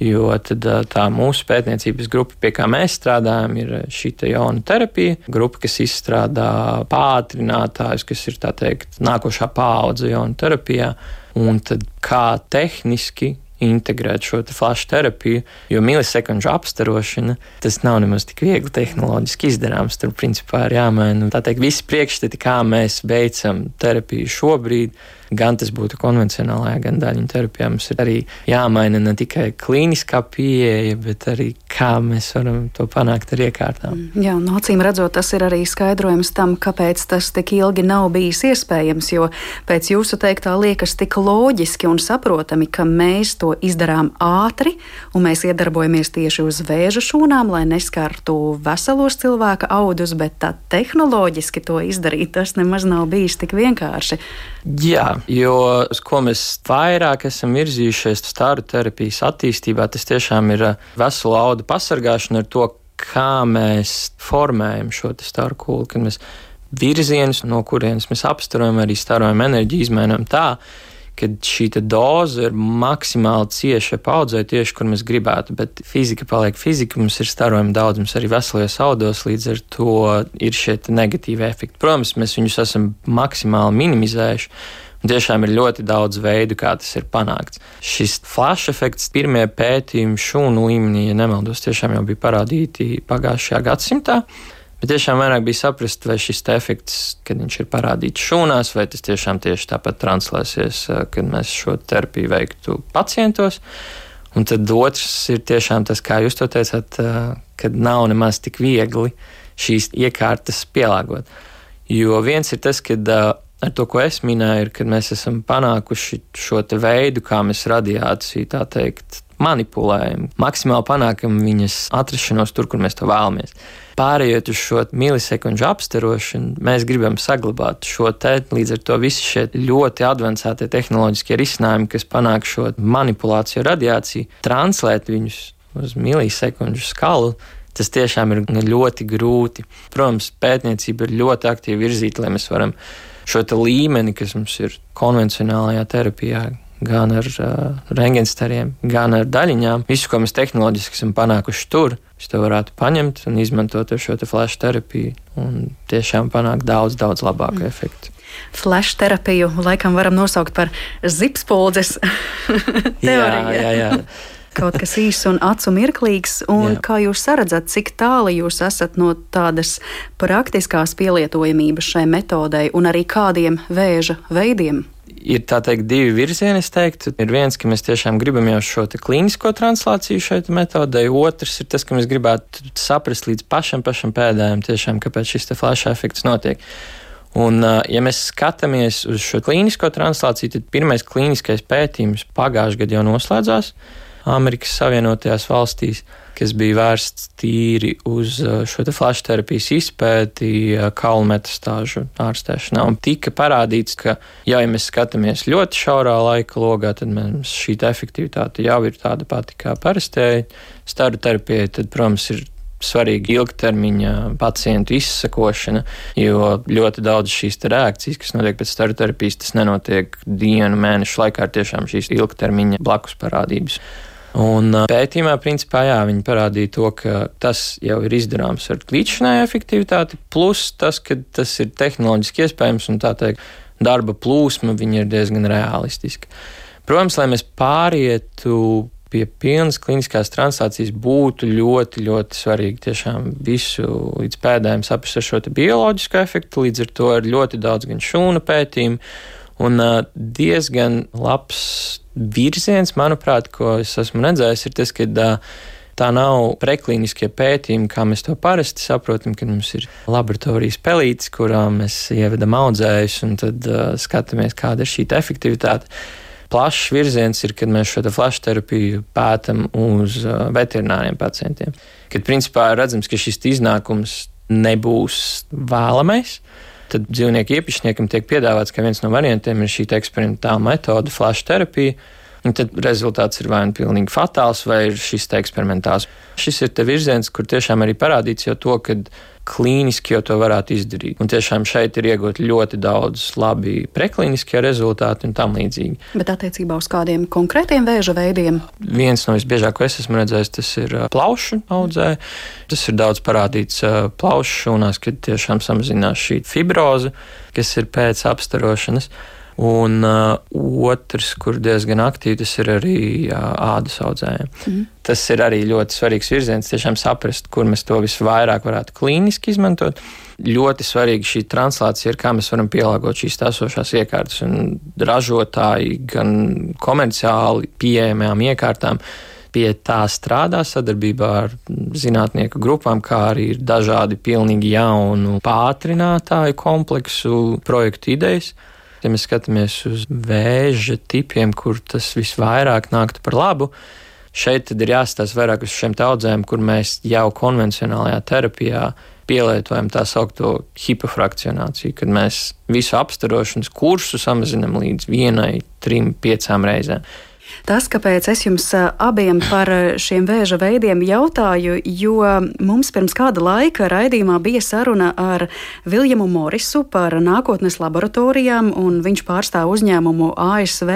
Jo tad, tā mūsu pētniecības grupa, pie kā mēs strādājam, ir šī jauna terapija. Grupa, kas izstrādā pātrinātājus, kas ir teikt, nākošā paudze jaunu terapijā, un tad kā tehniski integrēt šo te flash terapiju, jo milisekundžu apstarošana tas nav nemaz tik viegli tehnoloģiski izdarāms. Tur principā ir jāmaina teikt, visi priekšstati, kā mēs veicam terapiju šobrīd gan tas būtu konvencionālajā, gan daļiņu terapijā. Mums ir arī jāmaina ne tikai klīniskā pieeja, bet arī kā mēs varam to panākt ar iekārtām. Mm, jā, no acīm redzot, tas ir arī skaidrojums tam, kāpēc tas tik ilgi nav bijis iespējams, jo pēc jūsu teiktā liekas tik loģiski un saprotami, ka mēs to izdarām ātri un mēs iedarbojamies tieši uz vēža šūnām, lai neskartu veselos cilvēka audus, bet tā tehnoloģiski to izdarīt, tas nemaz nav bijis tik vienkārši. Jā, jo uz ko mēs vairāk esam virzījušies staru terapijas attīstībā, tas tiešām ir uh, veselu audu pasargāšana ar to, kā mēs formējam šo staru kūlu, kad mēs virzienus, no kurienes mēs apstarojam, arī starojam enerģiju, izmainām tā, kad šī doze ir maksimāli cieša paudzē, tieši kur mēs gribētu. Bet fizika paliek fizika, mums ir starojuma daudzums arī veselajos audos, līdz ar to ir šie negatīvi efekti. Protams, mēs viņus esam maksimāli minimizējuši. Tiešām ir ļoti daudz veidu, kā tas ir panākts. Šis flash efekts, pirmie pētījumi šūnu līmenī, ja nemaldos, tiešām jau bija parādīti pagājušajā gadsimtā. Bet tiešām vairāk bija saprast, vai šis efekts, kad viņš ir parādīts šūnās, vai tas tiešām tieši tāpat translēsies, kad mēs šo terapiju veiktu pacientos. Un tad otrs ir tiešām tas, kā jūs to teicāt, kad nav nemaz tik viegli šīs iekārtas pielāgot. Jo viens ir tas, ka ar to, ko es minēju, ir, kad mēs esam panākuši šo veidu, kā mēs radiāciju tā teikt manipulējam, maksimāli panākam viņas atrašanos tur, kur mēs to vēlamies. Pārējot uz šo milisekundžu apstarošanu, mēs gribam saglabāt šo te, līdz ar to visi šie ļoti avansētie tehnoloģiskie risinājumi, kas panāk šo manipulāciju radiāciju, translēt viņus uz milisekundžu skalu, tas tiešām ir ļoti grūti. Protams, pētniecība ir ļoti aktīvi virzīta, lai mēs varam šo līmeni, kas mums ir konvencionālajā terapijā, gan ar uh, rengenstariem, gan ar daļiņām. Visu, ko mēs tehnoloģiski esam panākuši tur, mēs to varētu paņemt un izmantot ar šo te flash terapiju un tiešām panākt daudz, daudz labāku mm. efektu. Flash terapiju laikam varam nosaukt par zipspolidzes (laughs) teoriju. jā, jā, jā. Kaut kas īss un acu mirklīgs. Un Jā. kā jūs redzat, cik tālu jūs esat no tādas praktiskās pielietojamības šai metodei un arī kādiem vēža veidiem? ir tā teikt, divi virzieni. Teiktu, ir viens, ka mēs tiešām gribam jau šo klīnisko translāciju šeit metodē, otrs ir tas, ka mēs gribētu saprast līdz pašam, pašam pēdējiem, tiešām, kāpēc šis flash efekts notiek. Un, ja mēs skatāmies uz šo klīnisko translāciju, tad pirmais klīniskais pētījums pagājušajā gadā jau noslēdzās Amerikas Savienotajās valstīs kas bija vērsts tīri uz uh, šo flash terapijas izpēti, uh, kaulu metastāžu ārstēšanā. Un tika parādīts, ka, ja mēs skatāmies ļoti šaurā laika logā, tad mums šī efektivitāte jau ir tāda pati kā parastēji staru terapijai, tad, protams, ir svarīga ilgtermiņa pacientu izsakošana, jo ļoti daudz šīs reakcijas, kas notiek pēc staru terapijas, tas nenotiek dienu, mēnešu laikā, ir tiešām šīs ilgtermiņa blakus parādības. Un pētījumā, principā, jā, viņi parādīja to, ka tas jau ir izdarāms ar līdzšinēju efektivitāti, plus tas, ka tas ir tehnoloģiski iespējams un tā teikt, darba plūsma ir diezgan realistiska. Protams, lai mēs pārietu pie pilnas kliniskās translācijas, būtu ļoti, ļoti svarīgi tiešām visu līdz pēdējiem saprast ar šo bioloģisko efektu. Līdz ar to ir ļoti daudz gan šūnu pētījumu un diezgan labs virziens, manuprāt, ko es esmu redzējis, ir tas, ka tā nav preklīniskie pētījumi, kā mēs to parasti saprotam, kad mums ir laboratorijas pelītes, kurām mēs ievedam audzējus un tad uh, skatāmies, kāda ir šī efektivitāte. Plašs virziens ir, kad mēs šo flash terapiju pētām uz uh, veterināriem pacientiem. Kad principā redzams, ka šis iznākums nebūs vēlamais, tad dzīvnieku īpašniekam tiek piedāvāts, ka viens no variantiem ir šī eksperimentāla metode, flash terapija. Un tad rezultāts ir vai nu pilnīgi fatāls, vai ir šis eksperimentāls. Šis ir virziens, kur tiešām arī parādīts jau to, ka klīniski jau to varētu izdarīt. Un tiešām šeit ir iegūti ļoti daudz labi preklīniskie rezultāti un tam līdzīgi. Bet attiecībā uz kādiem konkrētiem vēža veidiem? Viens no visbiežāk, ko es esmu redzējis, tas ir plaušu audzē. Tas ir daudz parādīts plaušu šūnās, kad tiešām samazinās šī fibroze, kas ir pēc apstarošanas. Un uh, otrs, kur diezgan aktīvi, tas ir arī uh, ādas audzējiem. Mm. Tas ir arī ļoti svarīgs virziens, tiešām saprast, kur mēs to visvairāk varētu klīniski izmantot. Ļoti svarīga šī translācija ir, kā mēs varam pielāgot šīs esošās iekārtas un ražotāji gan komerciāli pieejamajām iekārtām pie tā strādā sadarbībā ar zinātnieku grupām, kā arī ir dažādi pilnīgi jaunu pātrinātāju kompleksu projektu idejas. Ja mēs skatāmies uz vēža tipiem, kur tas visvairāk nāktu par labu, šeit ir jāstāsta vairāk uz šiem audzēm, kur mēs jau konvencionālajā terapijā pielietojam tā saucamo hipofrakcionāciju, kad mēs visu apstarošanas kursu samazinām līdz vienai, trim, piecām reizēm. Tas, kāpēc es jums abiem par šiem vēža veidiem jautāju, jo mums pirms kāda laika raidījumā bija saruna ar Viljamu Morisu par nākotnes laboratorijām, un viņš pārstāv uzņēmumu ASV.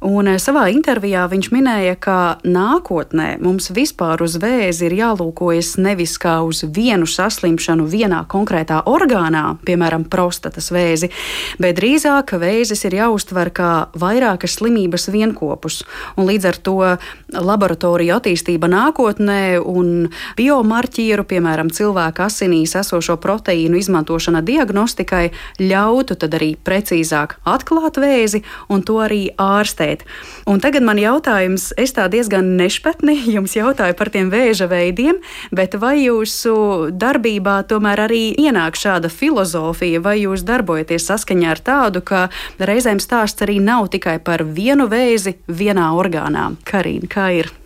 Un eh, savā intervijā viņš minēja, ka nākotnē mums vispār uz vēzi ir jālūkojas nevis kā uz vienu saslimšanu vienā konkrētā orgānā, piemēram, prostatas vēzi, bet drīzāk vēzis ir jāuztver kā vairākas slimības vienopus. Līdz ar to laboratoriju attīstība nākotnē un biomarķieru, piemēram, cilvēka asinīs esošo proteīnu izmantošana diagnostikai ļautu tad arī precīzāk atklāt vēzi un to arī ārstēt ārstēt. Un tagad man jautājums, es tā diezgan nešpatni (laughs) jums jautāju par tiem vēža veidiem, bet vai jūsu darbībā tomēr arī ienāk šāda filozofija, vai jūs darbojaties saskaņā ar tādu, ka reizēm stāsts arī nav tikai par vienu vēzi vienā orgānā? Karīna, kā ir?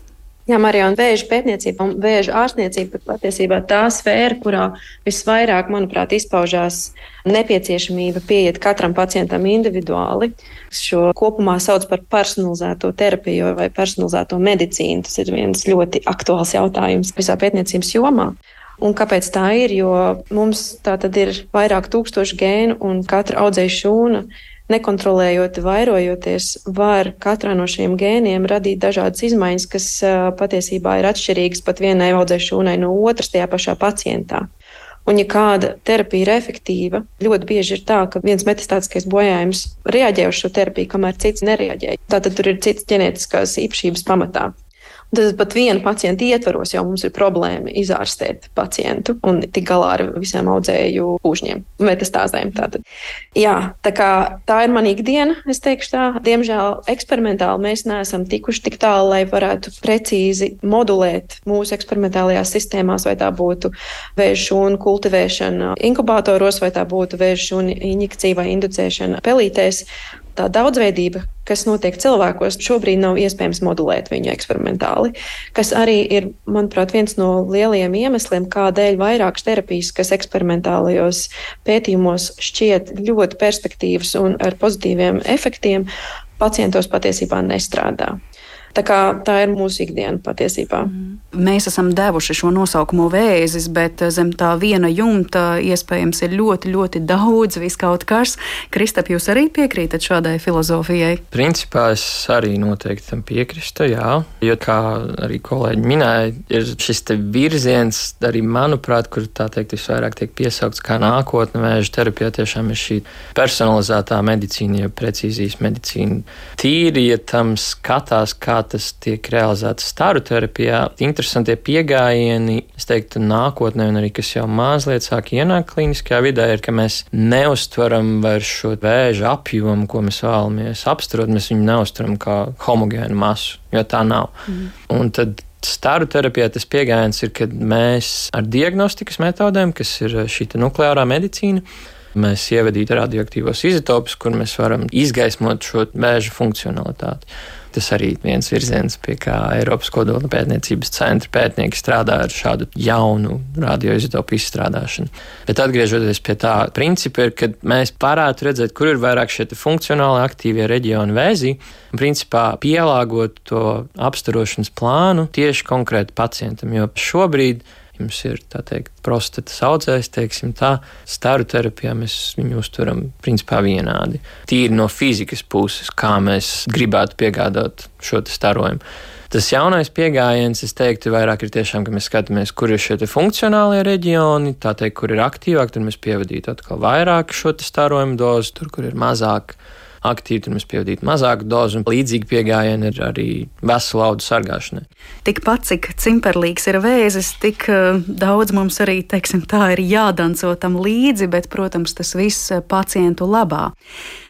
Jā, Marija, un vēža pētniecība un vēža ārstniecība ir patiesībā tā sfēra, kurā visvairāk, manuprāt, izpaužās nepieciešamība pieiet katram pacientam individuāli. Šo kopumā sauc par personalizēto terapiju vai personalizēto medicīnu. Tas ir viens ļoti aktuāls jautājums visā pētniecības jomā. Un kāpēc tā ir? Jo mums tā tad ir vairāk tūkstoši gēnu un katra audzēja šūna nekontrolējot, vairojoties, var katrā no šiem gēniem radīt dažādas izmaiņas, kas patiesībā ir atšķirīgas pat vienai audzēšanai no otras tajā pašā pacientā. Un, ja kāda terapija ir efektīva, ļoti bieži ir tā, ka viens metastātiskais bojājums reaģē uz šo terapiju, kamēr cits nereaģē. Tātad tur ir citas ģenētiskās īpašības pamatā. Tad pat viena pacienta ietvaros jau mums ir problēma izārstēt pacientu un tik galā ar visiem audzēju pūžņiem, metastāzēm. Tātad. Jā, tā, kā, tā ir mana ikdiena, es teikšu tā. Diemžēl eksperimentāli mēs neesam tikuši tik tālu, lai varētu precīzi modulēt mūsu eksperimentālajās sistēmās, vai tā būtu vēža šūnu kultivēšana inkubatoros, vai tā būtu vēža šūnu injekcija vai inducēšana pelītēs tā daudzveidība, kas notiek cilvēkos, šobrīd nav iespējams modulēt viņu eksperimentāli. Kas arī ir, manuprāt, viens no lielajiem iemesliem, kādēļ vairākas terapijas, kas eksperimentālajos pētījumos šķiet ļoti perspektīvas un ar pozitīviem efektiem, pacientos patiesībā nestrādā. Tā, kā, tā ir mūsu ikdiena patiesībā. Mm. Mēs esam devuši šo nosaukumu vēzis, bet zem tā viena jumta iespējams ir ļoti, ļoti daudz viskaut kas. Kristap, jūs arī piekrītat šādai filozofijai? Principā es arī noteikti tam piekrītu, jā. Jo, kā arī kolēģi minēja, ir šis virziens, arī manuprāt, kur tā teikt, visvairāk tiek piesaukts kā nākotne vēža terapijā, tiešām ir šī personalizētā medicīna, ja precīzijas medicīna. Tīri, ja tam skatās, kā tas tiek realizēts staru terapijā, interesantie pieejami, es teiktu, nākotnē, un arī kas jau mazliet sāk ienākt klīniskajā vidē, ir, ka mēs neustveram vairs šo vēža apjomu, ko mēs vēlamies apsturot. Mēs viņu neustveram kā homogēnu masu, jo tā nav. Mm. Un tad Staru terapijā tas pieejams ir, kad mēs ar diagnostikas metodēm, kas ir šī nukleārā medicīna, mēs ievadītu radioaktīvos izotopus, kur mēs varam izgaismot šo vēža funkcionalitāti. Tas arī viens virziens, pie kā Eiropas kodola pētniecības centra pētnieki strādā ar šādu jaunu radioizotopu izstrādāšanu. Bet atgriežoties pie tā principa, ir, ka mēs varētu redzēt, kur ir vairāk šie funkcionāli aktīvie reģioni vēzi, un principā pielāgot to apstarošanas plānu tieši konkrēti pacientam. Jo šobrīd jums ir teikt, prostatas audzējs, teiksim tā, staru terapijā mēs viņu uztveram principā vienādi. Tīri no fizikas puses, kā mēs gribētu piegādāt šo starojumu. Tas jaunais pieejams, es teiktu, vairāk ir tiešām, ka mēs skatāmies, kur ir šie funkcionālie reģioni, tā teikt, kur ir aktīvāk, tad mēs pievadītu atkal vairāk šo starojumu dozu, tur, kur ir mazāk aktīvi, tur mēs pievadītu mazāku dozu, un līdzīgi pieejami ir arī veselu audu sargāšanai. Tikpat cik cimperlīgs ir vēzis, tik uh, daudz mums arī, teiksim, tā ir jādanco tam līdzi, bet, protams, tas viss eh, pacientu labā.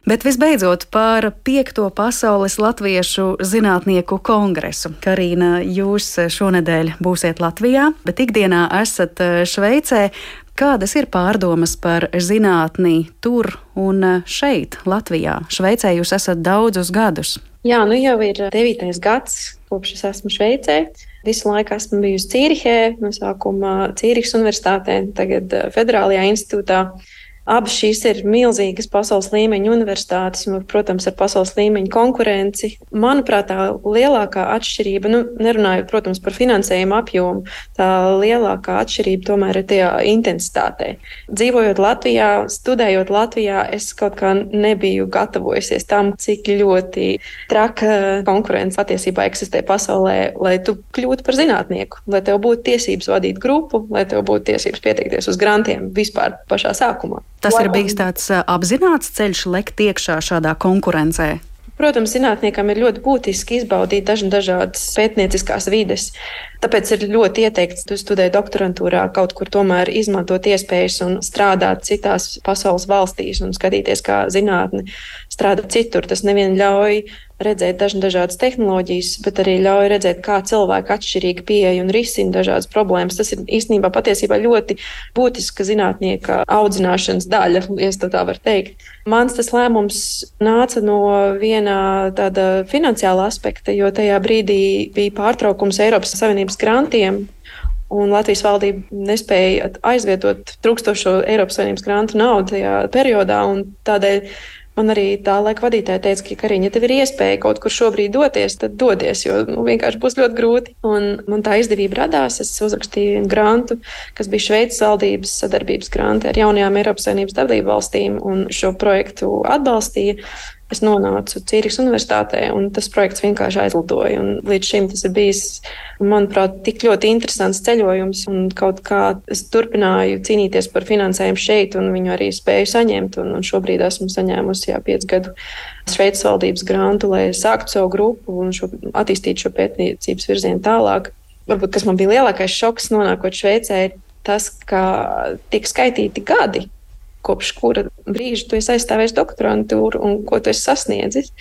Bet visbeidzot par piekto pasaules latviešu zinātnieku kongresu. Karina, jūs šonadēļ būsiet Latvijā, bet ikdienā esat eh, Šveicē. Kādas ir pārdomas par zinātnī tur un šeit, Latvijā? Šveicē jūs esat daudzus gadus. Jā, nu jau ir devītais gads, kopš es esmu Šveicē. Visu laiku esmu bijusi Cīrihē, no sākuma Cīrihas Universitātē, tagad Federālajā institūtā. Abas šīs ir milzīgas pasaules līmeņa universitātes, un, protams, ar pasaules līmeņa konkurenci. Manuprāt, tā lielākā atšķirība, nu, nerunājot, protams, par finansējumu apjomu, tā lielākā atšķirība tomēr ir tajā intensitātē. Dzīvojot Latvijā, studējot Latvijā, es kaut kā nebiju gatavojusies tam, cik ļoti traka konkurence patiesībā eksistē pasaulē, lai tu kļūtu par zinātnieku, lai tev būtu tiesības vadīt grupu, lai tev būtu tiesības pieteikties uz grantiem vispār pašā sākumā. Tas ir bijis tāds apzināts ceļš, lekt iekšā šādā konkurencē. Protams, zinātniekam ir ļoti būtiski izbaudīt dažādas pētnieciskās vides. Tāpēc ir ļoti ieteikts, tu studē doktorantūrā, kaut kur tomēr izmantot iespējas un strādāt citās pasaules valstīs un skatīties, kā zinātne strādā citur. Tas nevien ļauj redzēt dažādas tehnoloģijas, bet arī ļauj redzēt, kā cilvēki atšķirīgi pieeja un risina dažādas problēmas. Tas ir īstenībā patiesībā ļoti būtiska zinātnieka audzināšanas daļa, ja tā var teikt. Mans tas lēmums nāca no viena tāda finansiāla aspekta, jo tajā brīdī bija pārtraukums Eiropas Savienības grantiem. Un Latvijas valdība nespēja aizvietot trūkstošo Eiropas Savienības grantu naudu tajā periodā. Tādēļ man arī tā laika vadītāja teica, ka, Kariņa, ja tev ir iespēja kaut kur šobrīd doties, tad dodies, jo nu, vienkārši būs ļoti grūti. Un man tā izdevība radās. Es uzrakstīju grantu, kas bija Šveices valdības sadarbības granti ar jaunajām Eiropas Savienības dalību valstīm, un šo projektu atbalstīja. Es nonācu Cīrikas Universitātē, un tas projekts vienkārši aizlidoja. Un līdz šim tas ir bijis, manuprāt, tik ļoti interesants ceļojums, un kaut kā es turpināju cīnīties par finansējumu šeit, un viņu arī spēju saņemt. Un, un šobrīd esmu saņēmusi jā, piecu gadu Šveices valdības grantu, lai sāktu savu grupu un šo, attīstītu šo pētniecības virzienu tālāk. Varbūt kas man bija lielākais šoks, nonākot Šveicē, ir tas, ka tika skaitīti gadi kopš kura brīža tu esi aizstāvējis doktorantūru un ko tu esi sasniedzis.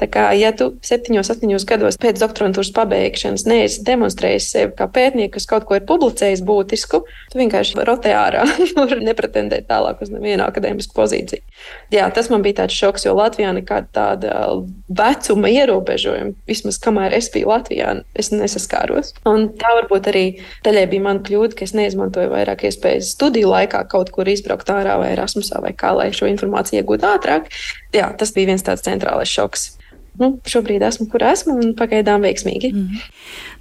Tā kā, ja tu septiņos, astoņos gados pēc doktorantūras pabeigšanas neesi demonstrējis sevi kā pētnieku, kas kaut ko ir publicējis būtisku, tu vienkārši rotē ārā (laughs) un nepretendē tālāk uz nevienu akadēmisku pozīciju. Jā, tas man bija tāds šoks, jo Latvijā nekāda tāda vecuma ierobežojuma, vismaz kamēr es biju Latvijā, es nesaskāros. Un tā varbūt arī daļai bija mana kļūda, ka es neizmantoju vairāk iespējas studiju laikā kaut kur izbraukt ārā vai Erasmusā vai kā, lai šo informāciju iegūtu ātrāk. Jā, tas bija viens tāds centrālais šoks. Nu, šobrīd esmu, kur esmu, un pagaidām veiksmīgi. Mm.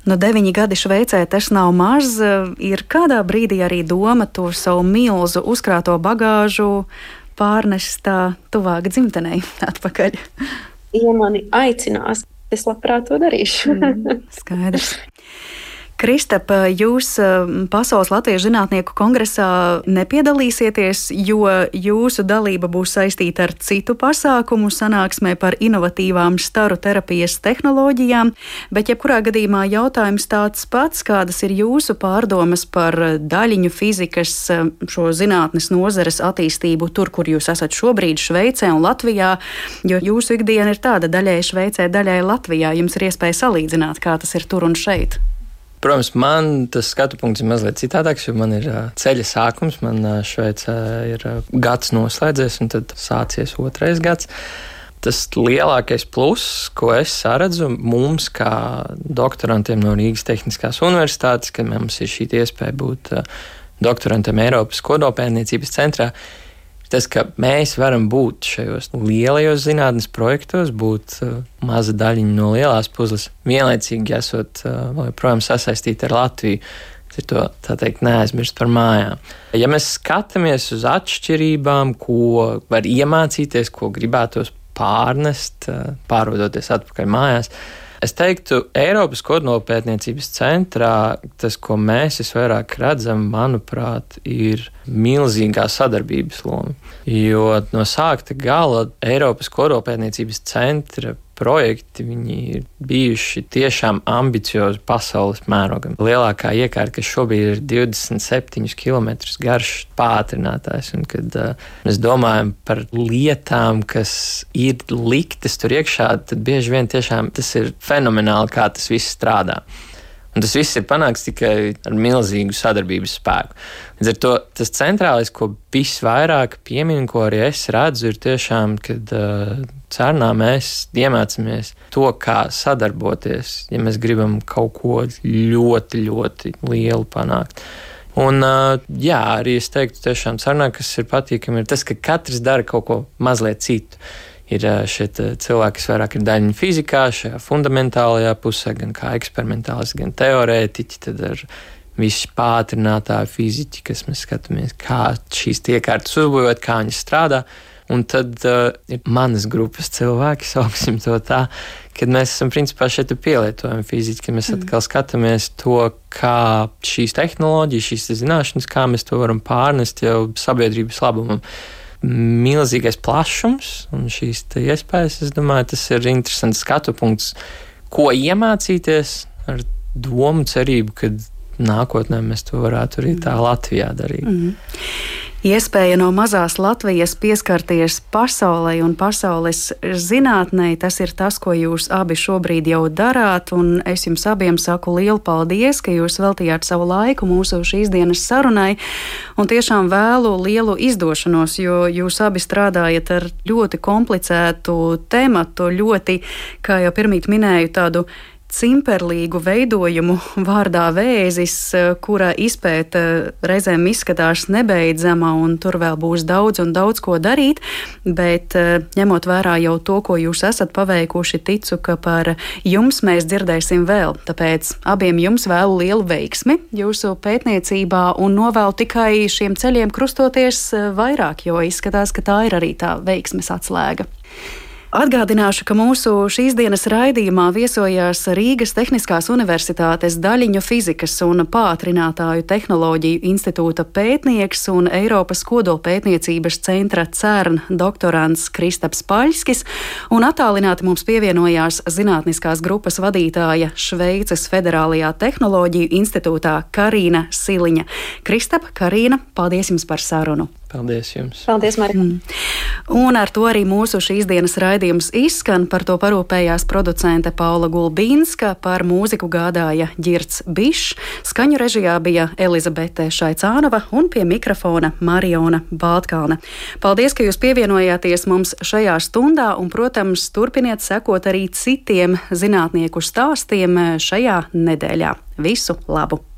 Nu, deviņi gadi Šveicē tas nav maz. Ir kādā brīdī arī doma to savu milzu uzkrāto bagāžu pārnest tā tuvāk dzimtenei (laughs) atpakaļ. Ja mani aicinās, es labprāt to darīšu. mm, skaidrs. (laughs) Kristap, jūs Pasaules Latviešu zinātnieku kongresā nepiedalīsieties, jo jūsu dalība būs saistīta ar citu pasākumu sanāksmē par inovatīvām staru terapijas tehnoloģijām, bet jebkurā gadījumā jautājums tāds pats, kādas ir jūsu pārdomas par daļiņu fizikas šo zinātnes nozares attīstību tur, kur jūs esat šobrīd Šveicē un Latvijā, jo jūsu ikdiena ir tāda daļai Šveicē, daļai Latvijā. Jums ir iespēja salīdzināt, kā tas ir tur un šeit. Protams, man tas skatu punkts ir mazliet citādāks, jo man ir ceļa sākums. Man Šveicē ir gads noslēdzies, un tad sācies otrais gads. Tas lielākais pluss, ko es redzu mums, kā doktorantiem no Rīgas Tehniskās Universitātes, kad mums ir šī iespēja būt doktorantiem Eiropas kodolpētniecības centrā, ir tas, ka mēs varam būt šajos lielajos zinātnes projektos, būt uh, maza daļiņa no lielās puzles, vienlaicīgi esot uh, joprojām sasaistīti ar Latviju. Ir to tā teikt, neaizmirst par mājām. Ja mēs skatāmies uz atšķirībām, ko var iemācīties, ko gribētos pārnest, uh, pārvadoties atpakaļ mājās, Es teiktu, Eiropas kodolpētniecības centrā tas, ko mēs visvairāk redzam, manuprāt, ir milzīgā sadarbības loma. Jo no sākta gala Eiropas kodolpētniecības centra projekti ir bijuši tiešām ambiciozi pasaules mērogam. Lielākā iekārta, kas šobrīd ir 27 km garš pātrinātājs, un kad uh, mēs domājam par lietām, kas ir liktas tur iekšā, tad bieži vien tiešām tas ir fenomenāli, kā tas viss strādā. Un tas viss ir panākts tikai ar milzīgu sadarbības spēku. Līdz ar to tas centrālais, ko visvairāk pieminu, ko arī es redzu, ir tiešām, kad uh, cernā mēs iemācāmies to, kā sadarboties, ja mēs gribam kaut ko ļoti, ļoti lielu panākt. Un, uh, jā, arī es teiktu, tiešām cernā, kas ir patīkami, ir tas, ka katrs dara kaut ko mazliet citu ir šie cilvēki, kas vairāk ir daļiņa fizikā, šajā fundamentālajā pusē, gan kā eksperimentālisti, gan teorētiķi. Tad ir visi pātrinātāji fiziķi, kas mēs skatāmies, kā šīs iekārtas uzbūvēt, kā viņas strādā. Un tad uh, ir manas grupas cilvēki, (laughs) sauksim to tā, kad mēs esam principā šeit pielietojami fiziski, kad mēs mm. atkal skatāmies to, kā šīs tehnoloģijas, šīs zināšanas, kā mēs to varam pārnest jau sabiedrības labumam. Uh, milzīgais plašums un šīs iespējas. Es domāju, tas ir interesants skatu punkts, ko iemācīties ar domu, cerību, ka nākotnē mēs to varētu arī tā Latvijā darīt. Mm -hmm iespēja no mazās Latvijas pieskarties pasaulē un pasaules zinātnē. Tas ir tas, ko jūs abi šobrīd jau darāt, es jums abiem saku lielu paldies, ka jūs veltījāt savu laiku mūsu šīs dienas sarunai, un tiešām vēlu lielu izdošanos, jo jūs abi strādājat ar ļoti komplicētu tematu, ļoti, kā jau pirmīt minēju, tādu cimperlīgu veidojumu vārdā vēzis, kura izpēta reizēm izskatās nebeidzama, un tur vēl būs daudz un daudz ko darīt, bet ņemot vērā jau to, ko jūs esat paveikuši, ticu, ka par jums mēs dzirdēsim vēl. Tāpēc abiem jums vēlu lielu veiksmi jūsu pētniecībā un novēlu tikai šiem ceļiem krustoties vairāk, jo izskatās, ka tā ir arī tā veiksmes atslēga. Atgādināšu, ka mūsu šīs dienas raidījumā viesojās Rīgas Tehniskās Universitātes daļiņu fizikas un pātrinātāju tehnoloģiju institūta pētnieks un Eiropas kodolpētniecības centra CERN doktorants Kristaps Paļskis, un attālināti mums pievienojās zinātniskās grupas vadītāja Šveices Federālajā tehnoloģiju institūtā Karīna Siliņa. Kristap, Karīna, paldies jums par sarunu! Paldies jums! Paldies, Marija! Mm. Un ar to arī mūsu šīs dienas raidījums izskan. Par to parūpējās producente Paula Gulbīnska, par mūziku gādāja Girts Bišs, skaņu režijā bija Elizabete Šaicānova un pie mikrofona Mariona Baltkalna. Paldies, ka jūs pievienojāties mums šajā stundā un, protams, turpiniet sekot arī citiem zinātnieku stāstiem šajā nedēļā. Visu labu!